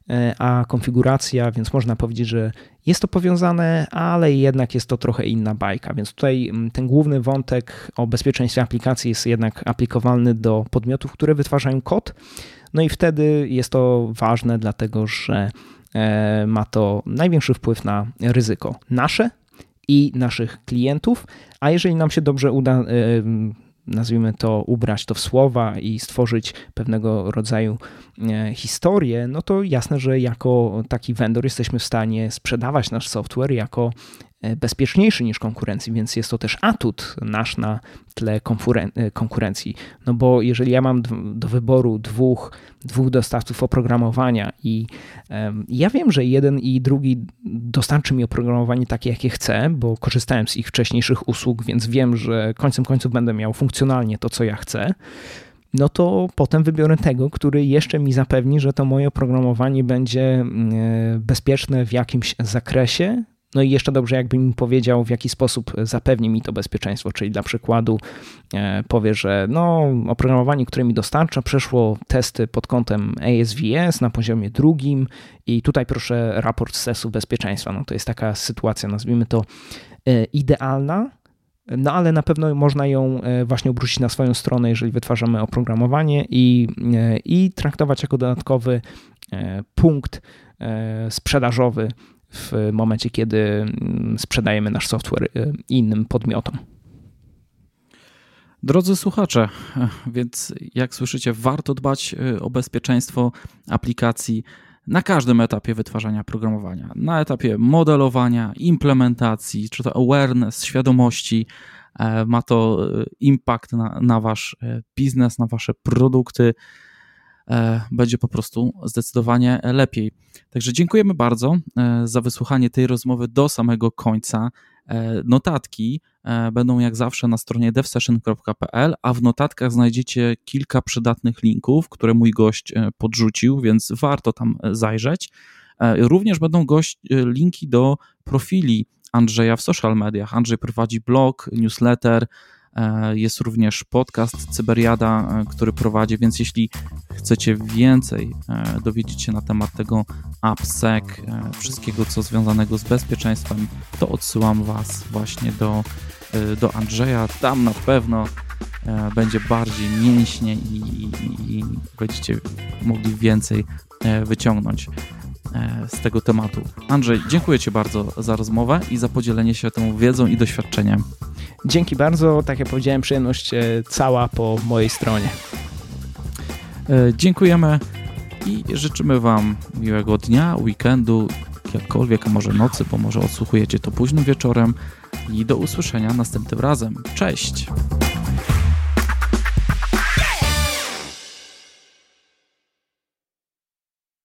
e, a konfiguracja, więc można powiedzieć, że jest to powiązane, ale jednak jest to trochę inna bajka. Więc tutaj ten główny wątek o bezpieczeństwie aplikacji jest jednak aplikowalny do podmiotów, które wytwarzają kod. No i wtedy jest to ważne, dlatego że E, ma to największy wpływ na ryzyko nasze i naszych klientów, a jeżeli nam się dobrze uda e, nazwijmy to, ubrać to w słowa i stworzyć pewnego rodzaju e, historię, no to jasne, że jako taki vendor jesteśmy w stanie sprzedawać nasz software jako E, bezpieczniejszy niż konkurencji, więc jest to też atut nasz na tle e, konkurencji. No bo jeżeli ja mam do wyboru dwóch, dwóch dostawców oprogramowania i ja wiem, że jeden i drugi dostarczy mi oprogramowanie takie, jakie chcę, bo korzystałem z ich wcześniejszych usług, więc wiem, że końcem końców będę miał funkcjonalnie to, co ja chcę no to potem wybiorę tego, który jeszcze mi zapewni, że to moje oprogramowanie będzie mm, e, bezpieczne w jakimś zakresie, no i jeszcze dobrze, jakby mi powiedział, w jaki sposób zapewni mi to bezpieczeństwo, czyli dla przykładu e, powie, że no, oprogramowanie, które mi dostarcza, przeszło testy pod kątem ASVS na poziomie drugim i tutaj proszę raport z testu bezpieczeństwa. No to jest taka sytuacja, nazwijmy to e, idealna, no ale na pewno można ją e, właśnie obrócić na swoją stronę, jeżeli wytwarzamy oprogramowanie i, i traktować jako dodatkowy punkt sprzedażowy w momencie, kiedy mm, sprzedajemy nasz software y, innym podmiotom. Drodzy słuchacze, więc jak słyszycie, warto dbać o bezpieczeństwo aplikacji na każdym etapie wytwarzania programowania. Na etapie modelowania, implementacji, czy to awareness, świadomości. E, ma to e, impact na, na wasz e, biznes, na wasze produkty. Będzie po prostu zdecydowanie lepiej. Także dziękujemy bardzo za wysłuchanie tej rozmowy do samego końca. Notatki będą jak zawsze na stronie devsession.pl, a w notatkach znajdziecie kilka przydatnych linków, które mój gość podrzucił, więc warto tam zajrzeć. Również będą gość linki do profili Andrzeja w social mediach. Andrzej prowadzi blog, newsletter, e, jest również podcast Cyberiada, e, który prowadzi, więc jeśli chcecie więcej e, dowiedzieć się na temat tego AppSec, wszystkiego co związanego z bezpieczeństwem, to odsyłam Was właśnie do, do Andrzeja. Tam na pewno będzie bardziej mięśnie i, i, i będziecie mogli więcej wyciągnąć. E, z tego tematu. Andrzej, dziękuję Ci bardzo za rozmowę i za podzielenie się tą wiedzą i doświadczeniem. Dzięki bardzo. Tak jak powiedziałem, przyjemność e, cała po mojej stronie. E, dziękujemy i życzymy Wam miłego dnia, weekendu, jakkolwiek, a może nocy, bo może odsłuchujecie to późnym wieczorem i do usłyszenia następnym razem. Cześć!